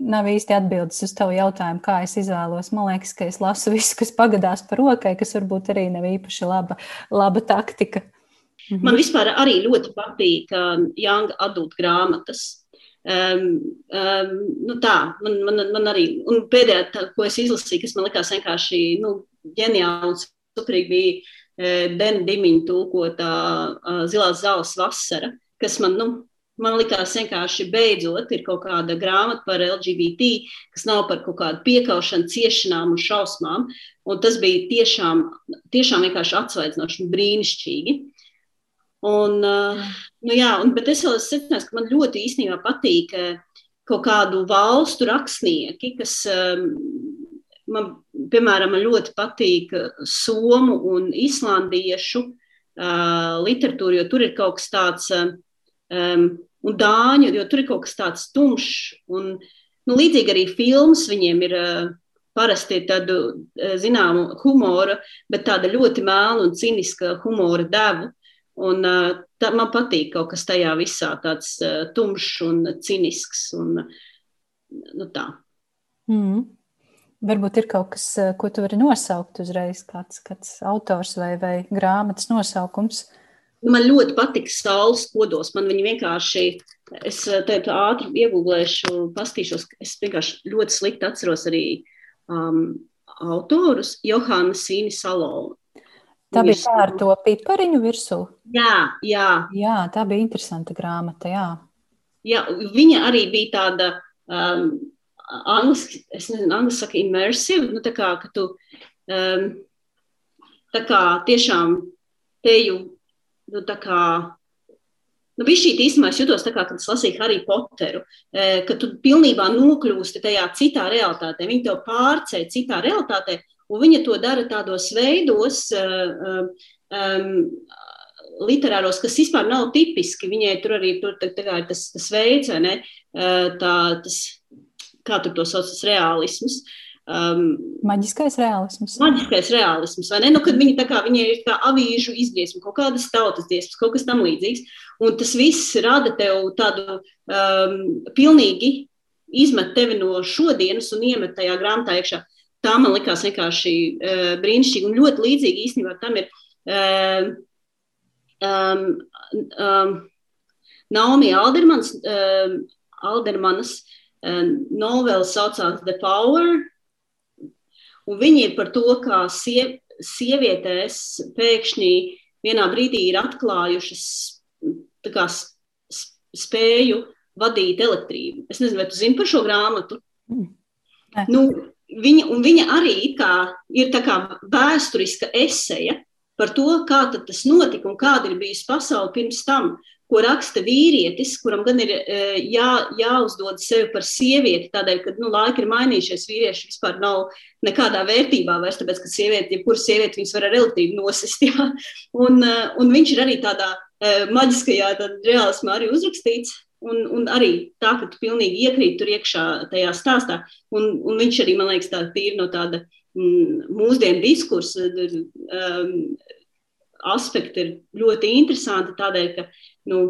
nav īsti atbildes uz tavu jautājumu, kā es izvēlos. Man liekas, ka es lasu visu, kas pagadās par rokai, kas varbūt arī nav īpaši laba, laba taktika. Mhm. Man vispār arī ļoti patīk um, Jāņa adulta grāmatas. Um, um, nu tā, man, man, man arī, un pēdējā, tā, ko es izlasīju, kas man likās vienkārši nu, ģeniāli un superīgi, bija uh, Dena Dimiņa tulkotā uh, Zilās zāles vasara, kas man, nu, man likās vienkārši beidzot ir kaut kāda grāmata par LGBT, kas nav par kaut kādu piekaušanu, ciešanām un šausmām. Un tas bija tiešām, tiešām vienkārši atsvaidzinoši un brīnišķīgi. Un, uh, nu jā, un, bet es vēl esmu secinājis, ka man ļoti īstenībā patīk uh, kaut kādu valstu rakstnieki, kas um, man, piemēram, man ļoti patīk somu un islandiešu literatūru, jo tur ir kaut kas tāds um, un dāņu, jo tur ir kaut kas tāds tumšs. Un, nu, līdzīgi arī filmas viņiem ir parasti tādu zināmu humoru, bet tāda ļoti mēlna un ciniska humora devu. Un, tā, man patīk kaut kas tajā visā tāds tumšs un cinisks. Un, nu, tā. Mm. Varbūt ir kaut kas, ko tu vari nosaukt uzreiz, kāds, kāds autors vai, vai grāmatas nosaukums. Man ļoti patīk saules kodols. Man viņa vienkārši, es tādu ātri iegūlēšu, pastīšos. Es vienkārši ļoti slikti atceros arī um, autorus, Johānu Sīni Salonu. Tā bija tā ar to pipariņu virsū. Jā, jā. jā, tā bija interesanta grāmata. Jā. Jā, viņa arī bija tāda um, angliski, es nezinu, angliski saka, immersive. Nu, tā kā, ka tu um, tā kā tiešām teju nu, tā kā Nu, šī īstenībā es jutos tā, kā, kad es lasīju Harry Potteru, ka tu pilnībā nokļūsti tajā citā realitātē. Viņa tev pārceļ citā realitātē, un viņa to dara tādos veidos, um, literāros, kas vispār nav tipiski. Viņai tur arī tur, tā, tā ir tas, tas veids, ne? Tā, tas, kā tur to sauc, tas realisms. Um, Maģiskais realisms. Maģiskais realisms, vai ne? Nu, kad viņi tā kā viņi ir kā avīžu izdziesma, kaut kādas tautas dziesmas, kaut kas tam līdzīgs. Un tas viss rada tev tādu um, pilnīgi izmet tevi no šodienas un iemet tajā grāmatā iekšā. Tā man likās vienkārši uh, brīnišķīgi un ļoti līdzīgi īstenībā tam ir. Uh, um, um, Naomi Aldermans, um, Aldermanas um, novela saucās The Power, Un viņi ir par to, kā siev, sievietēs pēkšņi vienā brīdī ir atklājušas kā, spēju vadīt elektrību. Es nezinu, vai tu zini par šo grāmatu. Mm. Nu, viņa, viņa arī ir kā vēsturiska eseja par to, kā tas notika un kāda ir bijusi pasaule pirms tam ko raksta vīrietis, kuram gan ir e, jā, jāuzdod sevi par sievieti, tādēļ, ka nu, laiki ir mainījušies, vīrieši vispār nav nekādā vērtībā vairs, tāpēc, ka sieviete, jebkura sieviete, viņas var ar elektrību nosist, jā. Un, e, un viņš ir arī tādā e, maģiskajā reālismā arī uzrakstīts, un, un arī tā, ka tu pilnīgi iekrīt tur iekšā tajā stāstā, un, un viņš arī, man liekas, tā tīri no tāda mm, mūsdienu diskursa, um, aspekti ir ļoti interesanti tādēļ, ka nu,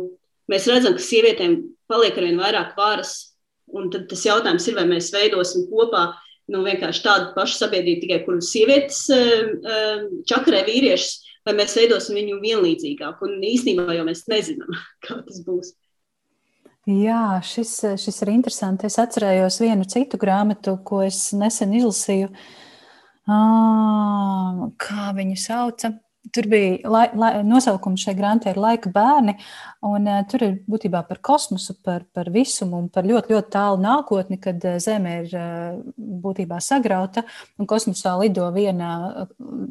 mēs redzam, ka sievietēm paliek ar vien vairāk varas. Un tad tas jautājums ir, vai mēs veidosim kopā nu, tādu pašu sabiedrību, tikai kur sievietes uh, uh, čakarē vīriešus, vai mēs veidosim viņu vienlīdzīgāk. Un īstenībā jau mēs nezinām, kā tas būs. Jā, šis, šis ir interesanti. Es atcerējos vienu citu grāmatu, ko es nesen izlasīju. Ah, kā viņu sauca? Tur bija lai, lai, nosaukums šai grāmatai ir laika bērni, un uh, tur ir būtībā par kosmosu, par, par visumu un par ļoti, ļoti tālu nākotni, kad uh, Zeme ir uh, būtībā sagrauta un kosmosā lido viena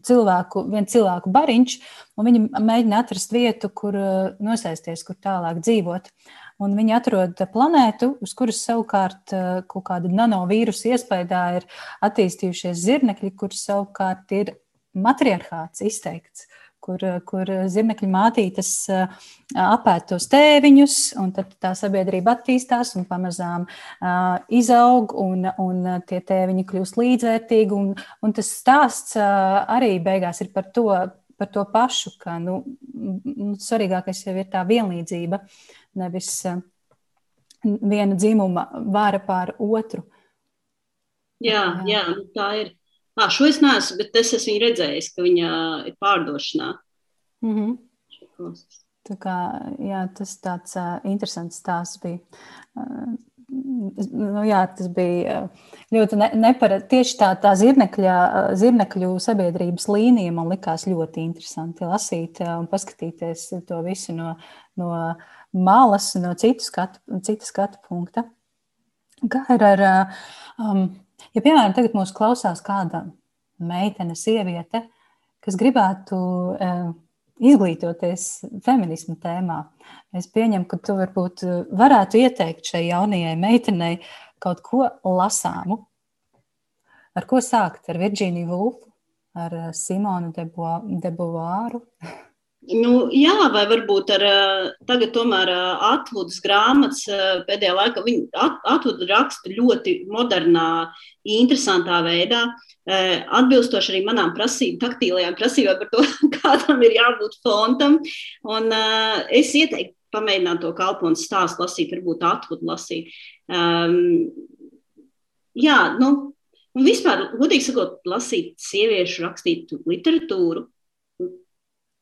cilvēku, vien cilvēku bariņš, un viņi mēģina atrast vietu, kur uh, nosēsties, kur tālāk dzīvot. Un viņi atrod planētu, uz kuras savukārt kaut kāda nanovīrusa iespējā ir attīstījušies zirnekļi, kurus savukārt ir matriarchāts izteikts, kur, kur zirnekļu mātītes apēd tos tēviņus, un tad tā sabiedrība attīstās un pamazām uh, izaug, un, un tie tēviņi kļūst līdzvērtīgi. Un, un tas stāsts uh, arī beigās ir par to, par to pašu, ka nu, svarīgākais jau ir tā vienlīdzība, nevis uh, viena dzimuma vāra pār otru. Jā, jā, nu tā ir. Ah, šo es neesmu, bet es esmu redzējis, ka viņa ir pārdošanā. Mm -hmm. Tā kā, jā, tas tāds uh, interesants stāsts bija. Uh, nu, jā, tas bija ļoti ne, neparedzams. Tieši tā, tā zirnekļa, zirnekļu sabiedrības līnija man likās ļoti interesanti lasīt un paskatīties to visu no, no malas, no citu skatu, citu skatu punkta. Kā ir ar um, Ja, piemēram, tagad mūs klausās kāda meitene, sieviete, kas gribētu uh, izglītoties feminismu tēmā, es pieņemu, ka tu varbūt varētu ieteikt šai jaunajai meitenei kaut ko lasāmu. Ar ko sākt? Ar Virģīniju Vulfu, ar Simonu Debovāru? Nu, jā, vai varbūt ar tagad tomēr Atvudas grāmatas pēdējā laikā. Viņa Atvuda raksta ļoti modernā, interesantā veidā, atbilstoši arī manām prasībām, taktīlajām prasībām par to, kādam ir jābūt fontam. Un es ieteiktu pamēģināt to kalponu stāstu lasīt, varbūt Atvudu lasīt. Um, jā, nu, un vispār, godīgi sakot, lasīt sieviešu rakstītu literatūru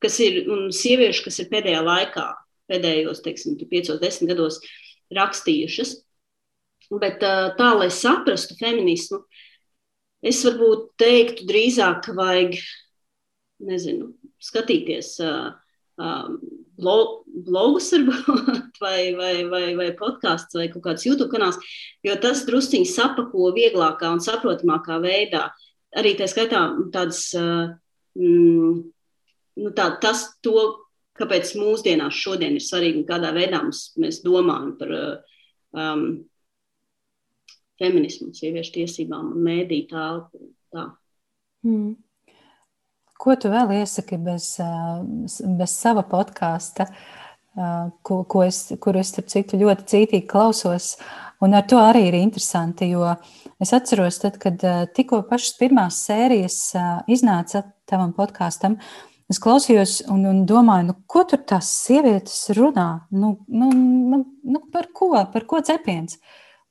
kas ir un sieviešu, kas ir pēdējā laikā, pēdējos, teiksim, 5, 10 gados rakstījušas. Bet tā, lai saprastu feminismu, es varbūt teiktu drīzāk, ka vajag, nezinu, skatīties blogus varbūt, vai, vai, vai, vai podkāsts vai kaut kāds YouTube kanāls, jo tas drusciņi sapako vieglākā un saprotamākā veidā. Arī tā skaitā tādas mm, nu, tā, tas, to, kāpēc mūsdienās šodien ir svarīgi un kādā veidā mums, mēs domājam par um, feminismu, sieviešu tiesībām un mēdī telpu. Tā. Mm. Ko tu vēl iesaki bez, uh, bez sava podkāsta, uh, ko, ko es, kuru es, starp citu, ļoti cītīgi klausos? Un ar to arī ir interesanti, jo es atceros, tad, kad tikko pašas pirmās sērijas iznāca tavam podkāstam, es klausījos un, un domāju, nu, ko tur tās sievietes runā? Nu, nu, nu, nu, par ko? Par ko cepiens?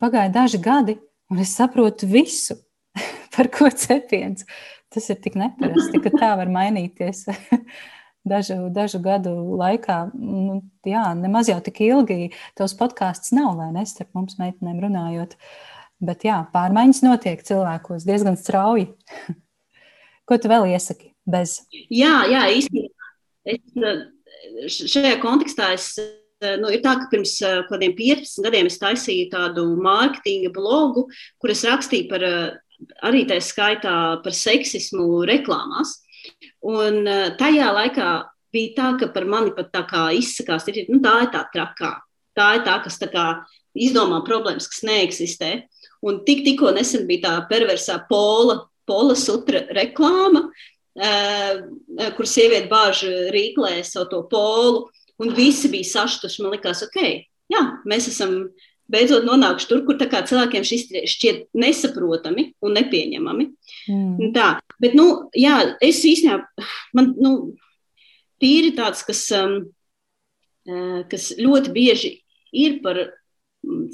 Pagāja daži gadi, un es saprotu visu, par ko cepiens. Tas ir tik neparasti, ka tā var mainīties. dažu, dažu gadu laikā, nu, jā, nemaz jau tik ilgi tavs podkāsts nav, vai ne, starp mums meitenēm runājot. Bet jā, pārmaiņas notiek cilvēkos diezgan strauji. Ko tu vēl iesaki? Bez? Jā, jā īstenībā. Es, šajā kontekstā es nu, ir tā, ka pirms kādiem 15 gadiem es taisīju tādu mārketinga blogu, kur es rakstīju par arī tā skaitā par seksismu reklāmās. Un eh, tajā laikā bija tā, ka par mani pat tā kā izsakās, ir, nu, tā ir tā trakā. Tā ir tā, kas tā kā izdomā problēmas, kas neeksistē. Un tik, tikko nesen bija tā perversā pola, pola sutra reklāma, uh, kur sieviete bāž rīklē savu to polu, un visi bija saštuši. Man likās, ok, jā, mēs esam beidzot nonākuši tur, kur cilvēkiem šis šķiet nesaprotami un nepieņemami. Mm. Tā, bet, nu, jā, es īstenībā, man, nu, tīri tāds, kas, um, uh, kas ļoti bieži ir par mm,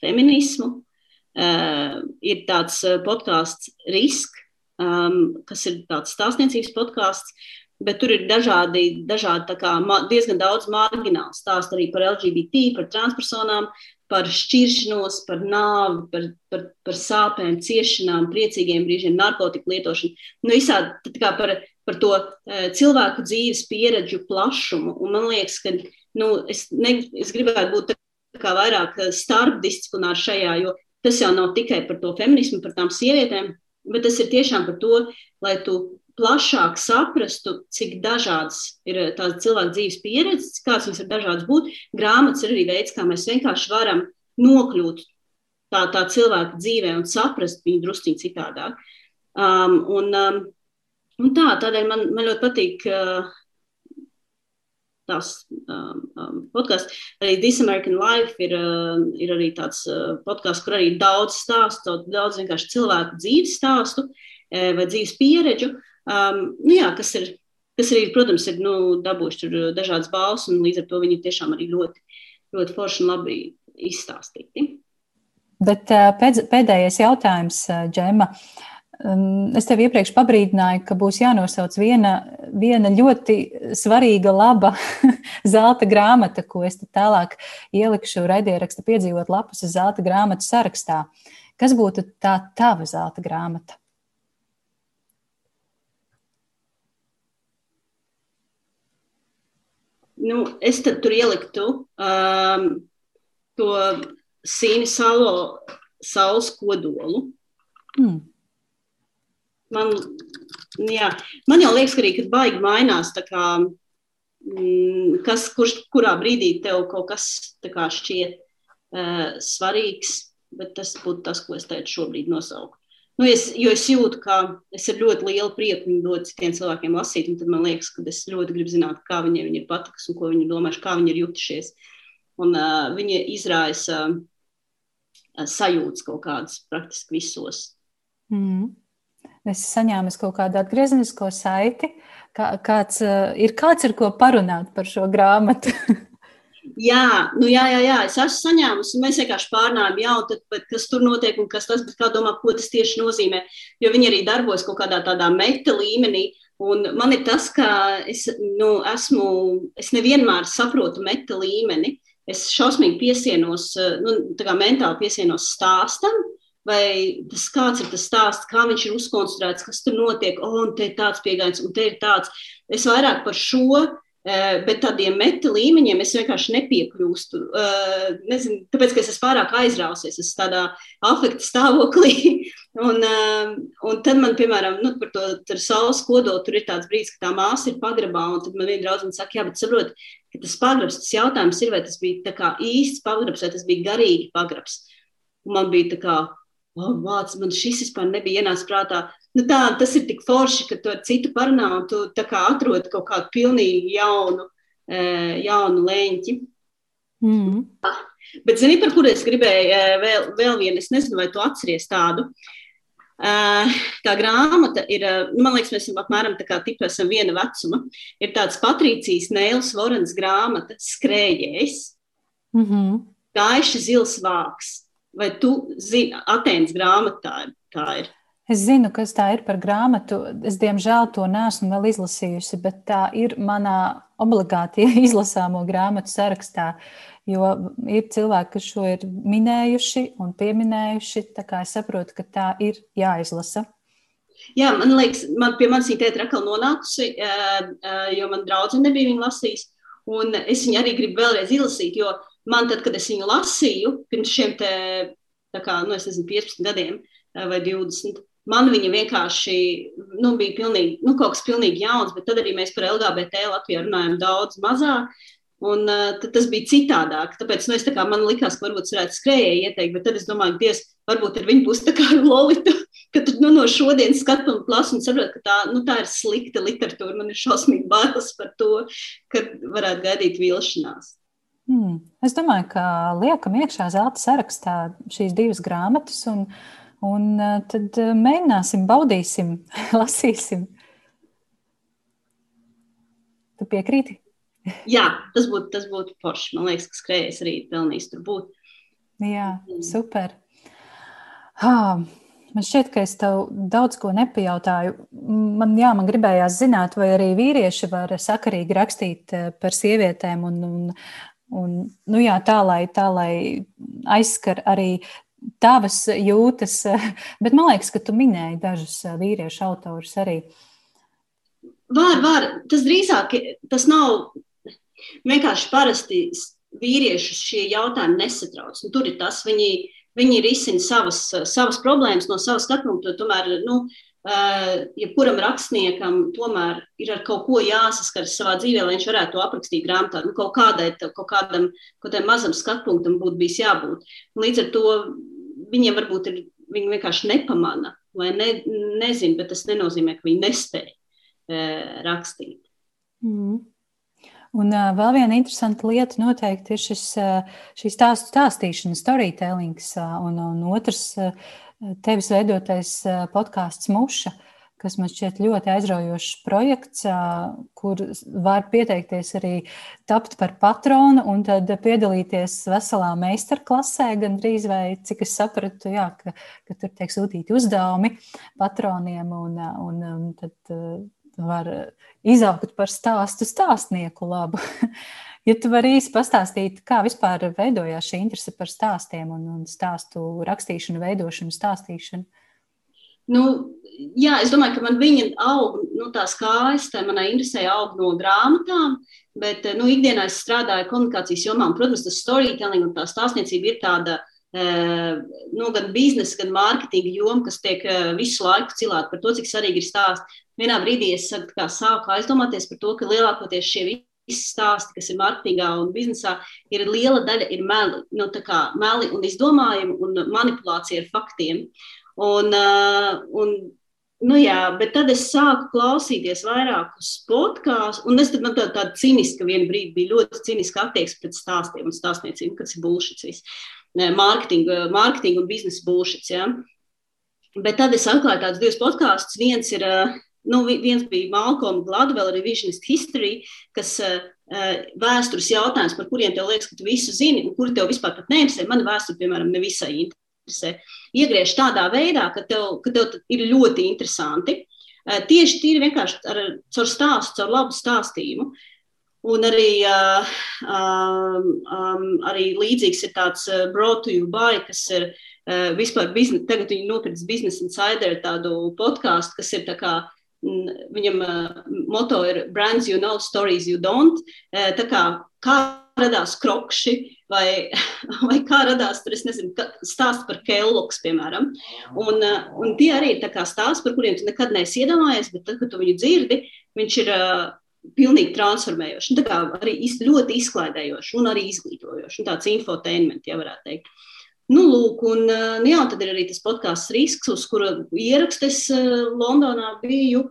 feminismu, uh, ir tāds podkāsts Risk, um, kas ir tāds stāstniecības podkāsts, bet tur ir dažādi, dažādi kā, diezgan daudz marginālu stāstu arī par LGBT, par transpersonām, par šķiršanos, par nāvi, par, par, par sāpēm, ciešanām, priecīgiem brīžiem, narkotiku lietošanu. Nu, visādi par, par to uh, cilvēku dzīves pieredžu plašumu. Un man liekas, ka nu, es, ne, es gribētu būt vairāk eh, starpdisciplināri šajā, jo tas jau nav tikai par to feminismu, par tām sievietēm, bet tas ir tiešām par to, lai tu plašāk saprastu, cik dažādas ir eh, tās cilvēku dzīves pieredzes, kāds viņas ir dažādas būt. Grāmatas ir arī veids, kā mēs vienkārši varam nokļūt tā, tā cilvēka dzīvē un saprast viņu drusciņi citādāk. Um, un, um, un tā, tādēļ man, man ļoti patīk uh, tās um, um, podkāsts. Arī This American Life ir, uh, ir arī tāds uh, podkāsts, kur arī daudz stāstu, daudz vienkārši cilvēku dzīves stāstu uh, vai dzīves pieredžu. Um, nu, jā, kas ir, kas arī, protams, ir nu, dabūjuši tur dažādas balss, un līdz ar to viņi tiešām arī ļoti, ļoti forši un labi izstāstīti. Bet pēc, pēdējais jautājums, Džema. Um, es tev iepriekš pabrīdināju, ka būs jānosauc viena, viena ļoti svarīga, laba zelta grāmata, ko es tālāk ielikšu raidieraksta piedzīvot lapus zelta grāmatu sarakstā. Kas būtu tā tava zelta grāmata? nu, es tur ieliktu um, to sīni salo saules kodolu. Mm. Man, jā, man jau liekas, ka arī, kad baigi mainās, kā, mm, kas, kurš, kurā brīdī tev kaut kas kā, šķiet uh, svarīgs, bet tas būtu tas, ko es teicu šobrīd nosaukt. Nu, es, jo es jūtu, ka es ar ļoti lielu prieku viņu dodu citiem cilvēkiem lasīt, un tad man liekas, ka es ļoti gribu zināt, kā viņiem viņi ir patiks un ko viņi domājuši, kā viņi ir jutušies. Un uh, viņi izraisa uh, sajūtas kaut kādas praktiski visos. Mm. Es saņēmu kaut kādu atgriezenisko saiti. Kā, kāds, uh, ir kāds, ar ko parunāt par šo grāmatu? Jā, nu jā, jā, jā, es esmu saņēmusi, un mēs vienkārši pārnājām, jā, tad, bet, kas tur notiek un kas tas, bet kā domā, ko tas tieši nozīmē. Jo viņi arī darbojas kaut kādā tādā meta līmenī. Un man ir tas, ka es, nu, esmu, es nevienmēr saprotu meta līmeni. Es šausmīgi piesienos, nu, tā kā mentāli piesienos stāstam, vai tas kāds ir tas stāsts, kā viņš ir uzkonstruēts, kas tur notiek, oh, un te ir tāds pieejams, un te ir tāds. Es vairāk par šo Eh, bet tādiem meta līmeņiem es vienkārši nepiekļūstu. Eh, nezinu, tāpēc, ka es esmu pārāk aizrausies, es esmu tādā afekta stāvoklī. Un, eh, un tad man, piemēram, nu, par to saules kodolu, tur ir tāds brīdis, ka tā māsa ir pagrabā, un tad man viena draudzene saka, jā, bet saprot, ka tas pagrabs, tas jautājums ir, vai tas bija īsts pagrabs, vai tas bija garīgi pagrabs. Un man bija tā kā, oh, vāc, man šis vispār nebija ienācis prātā nu tā, tas ir tik forši, ka tu ar citu parunā un tu atrod kaut kādu pilnīgi jaunu, jaunu lēņķi. Mm. Bet, zini, par kuru es gribēju vēl, vēl vienu, es nezinu, vai tu atceries tādu. Tā grāmata ir, nu, man liekas, mēs apmēram tā kā tipi esam viena vecuma. Ir tāds Patrīcijas Nēls Vorens grāmata Skrējējs, mm -hmm. Gaiši zils vāks. Vai tu zini, Atēnas grāmatā tā ir? Es zinu, kas tā ir par grāmatu. Es, diemžēl, to neesmu vēl izlasījusi, bet tā ir manā obligāti izlasāmo grāmatu sarakstā. Jo ir cilvēki, kas šo ir minējuši un pieminējuši. Tā kā es saprotu, ka tā ir jāizlasa. Jā, man liekas, man pie manis viņa tēta ir atkal nonākusi, jo man draudzene nebija viņu lasījis. Un es viņu arī gribu vēlreiz izlasīt, jo man tad, kad es viņu lasīju, pirms šiem te, kā, nu, nezinu, 15 gadiem vai 20, man viņa vienkārši nu, bija pilnīgi, nu, kaut kas pilnīgi jauns, bet tad arī mēs par LGBT Latviju runājam daudz mazāk. Un, uh, tas bija citādāk. Tāpēc nu, es, tā kā, man likās, ka varbūt varētu skrējēji ieteikt, bet tad es domāju, ka Dievs, varbūt ar viņu būs tā kā ar Lolitu, ka tu nu, no šodienas skatu un plasu un saproti, ka tā, nu, tā ir slikta literatūra. Man ir šausmīgi bailes par to, ka varētu gaidīt vilšanās. Hmm. Es domāju, ka liekam iekšā zelta sarakstā šīs divas grāmatas, un, un tad mēģināsim, baudīsim, lasīsim. Tu piekrīti? Jā, tas būtu, tas būtu forši. Man liekas, ka skrejējis arī pelnījis tur būt. Jā, mm. super. Ah, man šķiet, ka es tev daudz ko nepajautāju. Man, jā, man gribējās zināt, vai arī vīrieši var sakarīgi rakstīt eh, par sievietēm un, un, un nu jā, tā, lai, tā, lai aizskar arī tavas jūtas. Bet man liekas, ka tu minēji dažus eh, vīriešu autorus arī. Var, var. Tas drīzāk tas nav Vienkārši parasti vīriešus šie jautājumi nesatrauc. Nu, tur ir tas, viņi, viņi risina savas, savas problēmas no savas skatu punkta. Tomēr, nu, jebkuram ja rakstniekam tomēr ir ar kaut ko jāsaskaras savā dzīvē, lai viņš varētu to aprakstīt grāmatā. Nu, kaut, kādai, kaut kādam kaut mazam skatu punktam būtu bijis jābūt. Līdz ar to viņiem varbūt ir, viņi vienkārši nepamana vai ne, nezina, bet tas nenozīmē, ka viņi nespēja e, rakstīt. Mm. Un uh, vēl viena interesanta lieta noteikti ir šis, uh, šī stāstu stāstīšana, storytellings, uh, un, un otrs uh, tevis veidotais podkāsts Muša, kas man šķiet ļoti aizraujošs projekts, kur var pieteikties arī tapt par patronu un tad piedalīties veselā meistarklasē, gandrīz vai, cik es sapratu, jā, ka, ka tur tiek sūtīti uzdevumi patroniem un, un, un tad var izaugt par stāstu stāstnieku labu. ja tu vari īsi pastāstīt, kā vispār veidojās šī interese par stāstiem un, un stāstu rakstīšanu, veidošanu, stāstīšanu? Nu, jā, es domāju, ka man viņa aug, nu, tās kājas, tā manā interesē aug no grāmatām, bet nu, ikdienā es strādāju komunikācijas jomā, un, protams, tas storytelling un tā stāstniecība ir tāda eh, nu, gan biznesa, gan mārketinga joma, kas tiek eh, visu laiku cilāta par to, cik svarīgi ir stāst vienā brīdī es kā, sāku aizdomāties par to, ka lielākoties šie visi stāsti, kas ir mārketingā un biznesā, ir liela daļa ir meli, nu, meli un izdomājumi un manipulācija ar faktiem. Un, uh, un, nu, jā, bet tad es sāku klausīties vairākus podkāstus, un es tad man tāda, tāda ciniska viena brīdi bija ļoti ciniska attieksme pret stāstiem un stāstniecību, kas ir bullshits. Mārketinga, mārketinga un biznesa bullshits. Ja? Bet tad es atklāju tādus divus podkāstus. Viens ir uh, nu, viens bija Malcolm Gladwell Revisionist History, kas uh, vēstures jautājums, par kuriem tev liekas, ka tu visu zini, un kuri tev vispār pat neinteresē. Mana vēsture, piemēram, nevisai interesē. Iegriež tādā veidā, ka tev, ka tev ir ļoti interesanti. Uh, tieši tīri vienkārši ar, caur stāstu, caur labu stāstījumu. Un arī, uh, um, arī līdzīgs ir tāds uh, Broad to You Buy, kas ir uh, vispār biznes, tagad viņi nopirks Business Insider tādu podkāstu, kas ir tā kā Viņam moto ir Brands, you know, stories you don't. Tā kā, kā radās krokši, vai, vai kā radās tur, nezinu, stāsts par Kellogs, piemēram. Un, un tie arī ir stāsti, par kuriem tu nekad neesi iedomājies, bet tad, kad tu viņu dzirdi, viņš ir uh, pilnīgi transformējošs. Tā kā arī ļoti izklaidējošs un arī izglītojošs. Tāds infotainment, ja varētu teikt. Nu, lūk, un, nu, jā, tad ir arī tas podkāsts Risks, uz kura ierakstu es Londonā biju.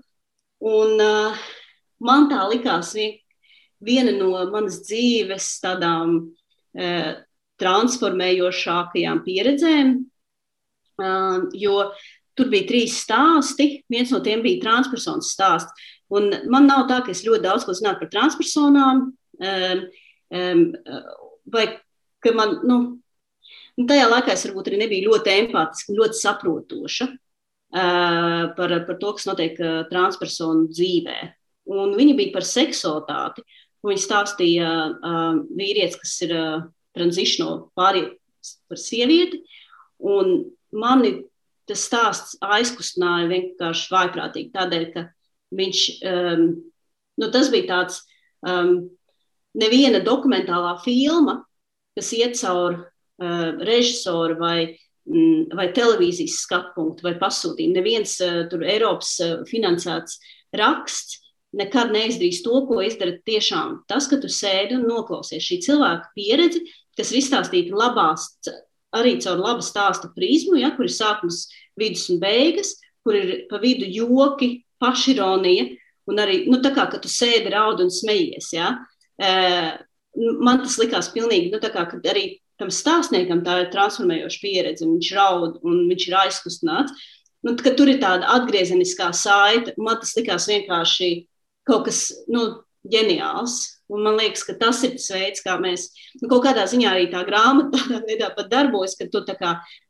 Un, uh, man tā likās vien, viena no manas dzīves tādām uh, transformējošākajām pieredzēm, jo tur bija trīs stāsti. Viens no tiem bija transpersonas stāsts. Un man nav tā, ka es ļoti daudz ko zinātu par transpersonām, vai ka man, nu, tajā laikā es varbūt arī nebiju ļoti empātiska, ļoti saprotoša par, par to, kas notiek transpersonu dzīvē. Un viņa bija par seksualitāti. Viņa stāstīja uh, vīrietis, kas ir uh, transitional pāriet par sievieti. Un mani tas stāsts aizkustināja vienkārši vaiprātīgi, tādēļ, ka viņš, um, nu, tas bija tāds, um, neviena dokumentālā filma, kas iet cauri uh, režisoru vai, vai televīzijas skatu punktu vai pasūtījumu. Neviens uh, tur Eiropas uh, finansēts raksts nekad neizdarīs to, ko izdara tiešām tas, ka tu sēdi un noklausies šī cilvēka pieredzi, kas ir izstāstīta labās, arī caur labu stāstu prizmu, ja, kur ir sākums, vidus un beigas, kur ir pa vidu joki, pašironija, un arī, nu, tā kā, tu sēdi, raud un smejies, ja. Man tas likās pilnīgi, nu, tā kā, arī tam stāstniekam tā ir transformējoša pieredze, viņš raud un viņš ir aizkustināts. Nu, tur ir tāda atgriezeniskā saite. Man tas likās vienkārši kaut kas nu, ģeniāls. Un man liekas, ka tas ir tas veids, kā mēs nu, kaut kādā ziņā arī tā grāmata tādā veidā pat darbojas, ka tu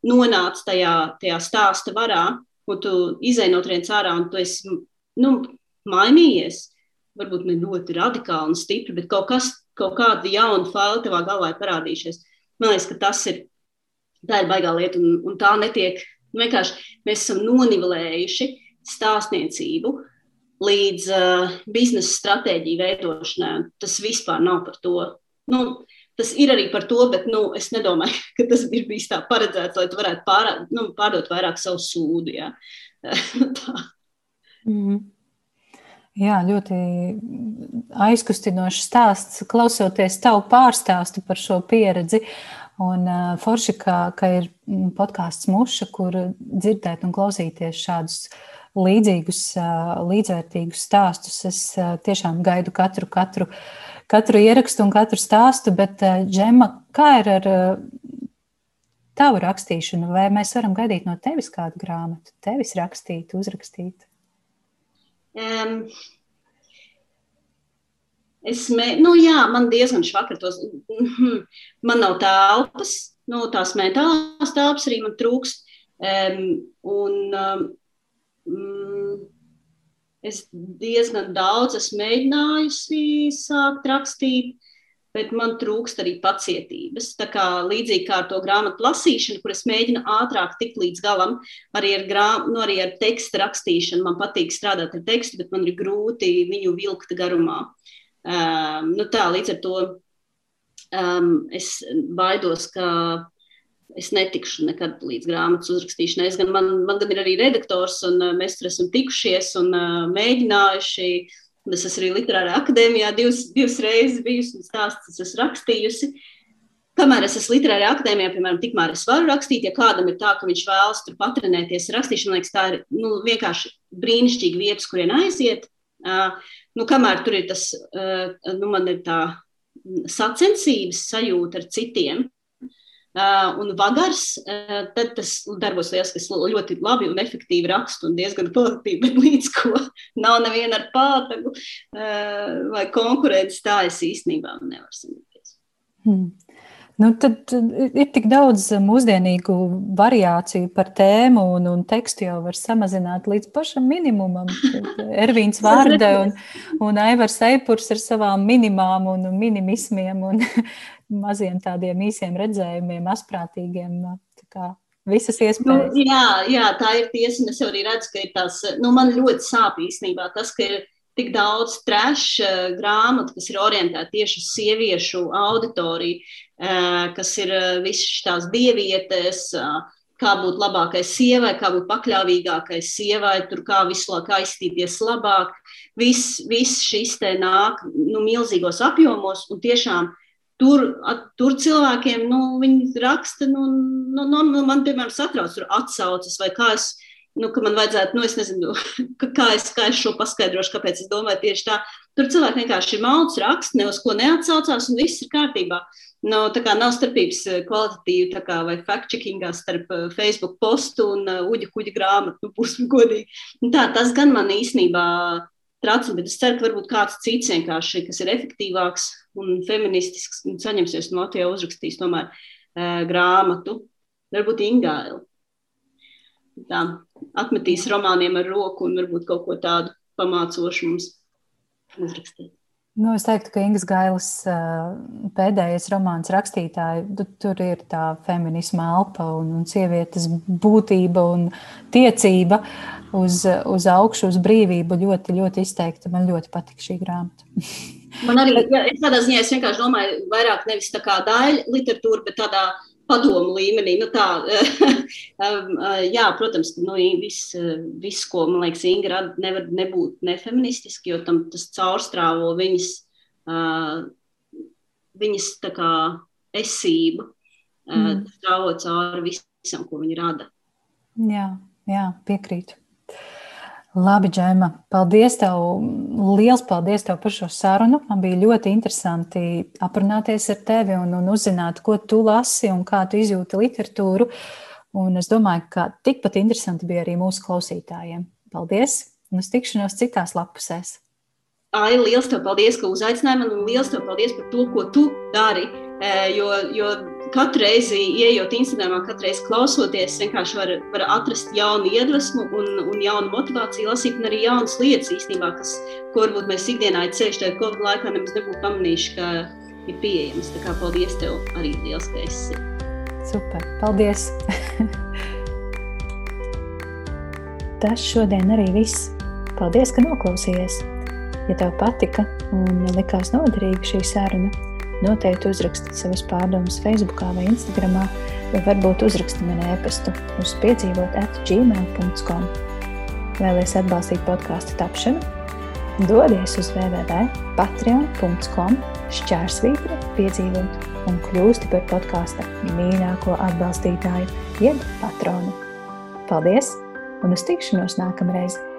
nonāc tajā, tajā stāsta varā, un tu izēj no trījus ārā, un tu esi nu, mainījies. Varbūt ne ļoti radikāli un stipri, bet kaut, kas, kaut kāda jauna faila tavā galvā ir parādījušies. Man liekas, ka tas ir, tā ir baigā lieta, un, un tā netiek. Vienkārši mēs esam nonivelējuši stāstniecību, līdz uh, biznesa stratēģiju veidošanai. Tas vispār nav par to. Nu, tas ir arī par to, bet nu, es nedomāju, ka tas ir bijis tā paredzēts, lai tu varētu pār, nu, pārdot vairāk savu sūdu. Ja. mm. Jā, ļoti aizkustinošs stāsts, klausoties tavu pārstāstu par šo pieredzi. Un uh, forši, ka, ka ir podkāsts Muša, kur dzirdēt un klausīties šādus uh, līdzīgus, līdzvērtīgus stāstus. Es tiešām gaidu katru, katru, katru ierakstu un katru stāstu, bet, Džema, kā ir ar tavu rakstīšanu? Vai mēs varam gaidīt no tevis kādu grāmatu, tevis rakstīt, uzrakstīt? Um. Es mē, nu jā, man diezgan švakar tos, man nav telpas, nu, tās mentālās telpas arī man trūkst. Um, un um, es diezgan daudz esmu mēģinājusi sākt rakstīt, bet man trūkst arī pacietības. Tā kā līdzīgi kā ar to grāmatu lasīšanu, kur es mēģinu ātrāk tikt līdz galam, arī ar, grā, nu, arī ar tekstu rakstīšanu. Man patīk strādāt ar tekstu, bet man ir grūti viņu vilkt garumā. Um, nu tā, līdz ar to um, es baidos, ka es netikšu nekad līdz grāmatas uzrakstīšanai. Es gan, man, man gan ir arī redaktors, un uh, mēs tur esam tikušies un uh, mēģinājuši. Es esmu arī literārā akadēmijā divas, divas reizes bijusi un stāstus esmu rakstījusi. Kamēr es esmu literārā akadēmijā, piemēram, tikmēr es varu rakstīt. Ja kādam ir tā, ka viņš vēlas tur patrenēties rakstīšanu, liekas, tā ir nu, vienkārši brīnišķīga vieta, kurien aiziet. Uh, nu, kamēr tur ir tas, uh, nu, man ir tā sacensības sajūta ar citiem, un vagars, uh, tad tas darbos liels, kas ļoti labi un efektīvi raksta un diezgan pozitīvi, bet līdz ko nav neviena ar pātagu uh, vai konkurences, tā es īstenībā nevaru samīties. Hmm. Nu, tad ir tik daudz mūsdienīgu variāciju par tēmu, un, un tekstu jau var samazināt līdz pašam minimumam. Ervīns Vārda un, un Aivars Eipurs ar savām minimām un minimismiem. Un, maziem tādiem īsiem redzējumiem, asprātīgiem. Visas iespējas. Nu, jā, jā, tā ir tiesa. Es arī redzu, ka ir tās, nu, man ļoti sāp īstenībā tas, ka ir tik daudz trash uh, grāmatu, kas ir orientēta tieši uz sieviešu auditoriju, uh, kas ir uh, visas tās dievietes, kā būt labākai sievai, kā būt pakļāvīgākai sievai, tur kā visu laiku aizstīties labāk. Viss vis šis te nāk nu, milzīgos apjomos un tiešām Tur, tur cilvēkiem, nu, viņi raksta, nu, nu, nu, nu man, piemēram, satrauc tur atsaucas, vai kā es, nu, ka man vajadzētu, nu, es nezinu, kā es, kā es šo paskaidrošu, kāpēc es domāju tieši tā. Tur cilvēki vienkārši malts raksta, ne uz ko neatsaucās, un viss ir kārtībā. Nu, tā kā nav starpības eh, kvalitatīvi kā, vai fact-checkingā starp eh, Facebook postu un uh, uģa kuģa grāmatu, nu, būsim godīgi. Un tā, tas gan man īstenībā tracina, bet es ceru, ka varbūt kāds cits vienkārši, kas ir efektīvāks un feministisks, un saņemsies no Latvijā uzrakstīs tomēr uh, grāmatu. Varbūt Ingāla tā, atmetīs romāniem ar roku un varbūt kaut ko tādu pamācošu mums uzrakstīt. Nu, es teiktu, ka Ingas Gailis pēdējais romāns rakstītāji, tur ir tā feminisma elpa un, un sievietes būtība un tiecība uz, uz augšu, uz brīvību ļoti, ļoti izteikta. Man ļoti patīk šī grāmata. Man arī, ja, es tādā ziņā es vienkārši domāju, vairāk nevis tā kā daļa literatūra, bet tādā padomu līmenī. Nu, tā, um, uh, jā, protams, nu, viss, vis, ko man liekas, Inga nevar nebūt nefeministiski, jo tam tas caurstrāvo viņas, uh, viņas kā, esību, uh, mm. strāvo cauri visam, ko viņa rada. Jā, jā piekrītu. Labi, Džema, paldies tev. Liels paldies tev par šo sarunu. Man bija ļoti interesanti aprunāties ar tevi un, un uzzināt, ko tu lasi un kā tu izjūti literatūru. Un es domāju, ka tikpat interesanti bija arī mūsu klausītājiem. Paldies! Un uz tikšanos citās lapusēs. Ai, liels tev paldies, ka uzaicināji mani, un liels tev paldies par to, ko tu dari. Jo, jo katru reizi, ieejot Instagramā, katru reizi klausoties, vienkārši var, var atrast jaunu iedvesmu un, un jaunu motivāciju lasīt, un arī jaunas lietas īstenībā, kas, ko varbūt mēs ikdienā ceļš tajā Covid laikā nemaz nebūtu pamanījuši, ka ir pieejams. Tā kā paldies tev arī liels, ka esi. Super, paldies! Tas šodien arī viss. Paldies, ka noklausījies! Ja tev patika un likās noderīga šī saruna, Noteikti uzrakstiet savas pārdomas Facebook vai Instagram, vai varbūt uzrakstiet man e-pastu uz piedzīvot atgmail.com. Vēlēs atbalstīt podkāstu tapšanu? Dodies uz www.patreon.com šķērsvītri piedzīvot un kļūsti par podkāsta mīļāko atbalstītāju, jeb patronu. Paldies un uz tikšanos nākamreiz!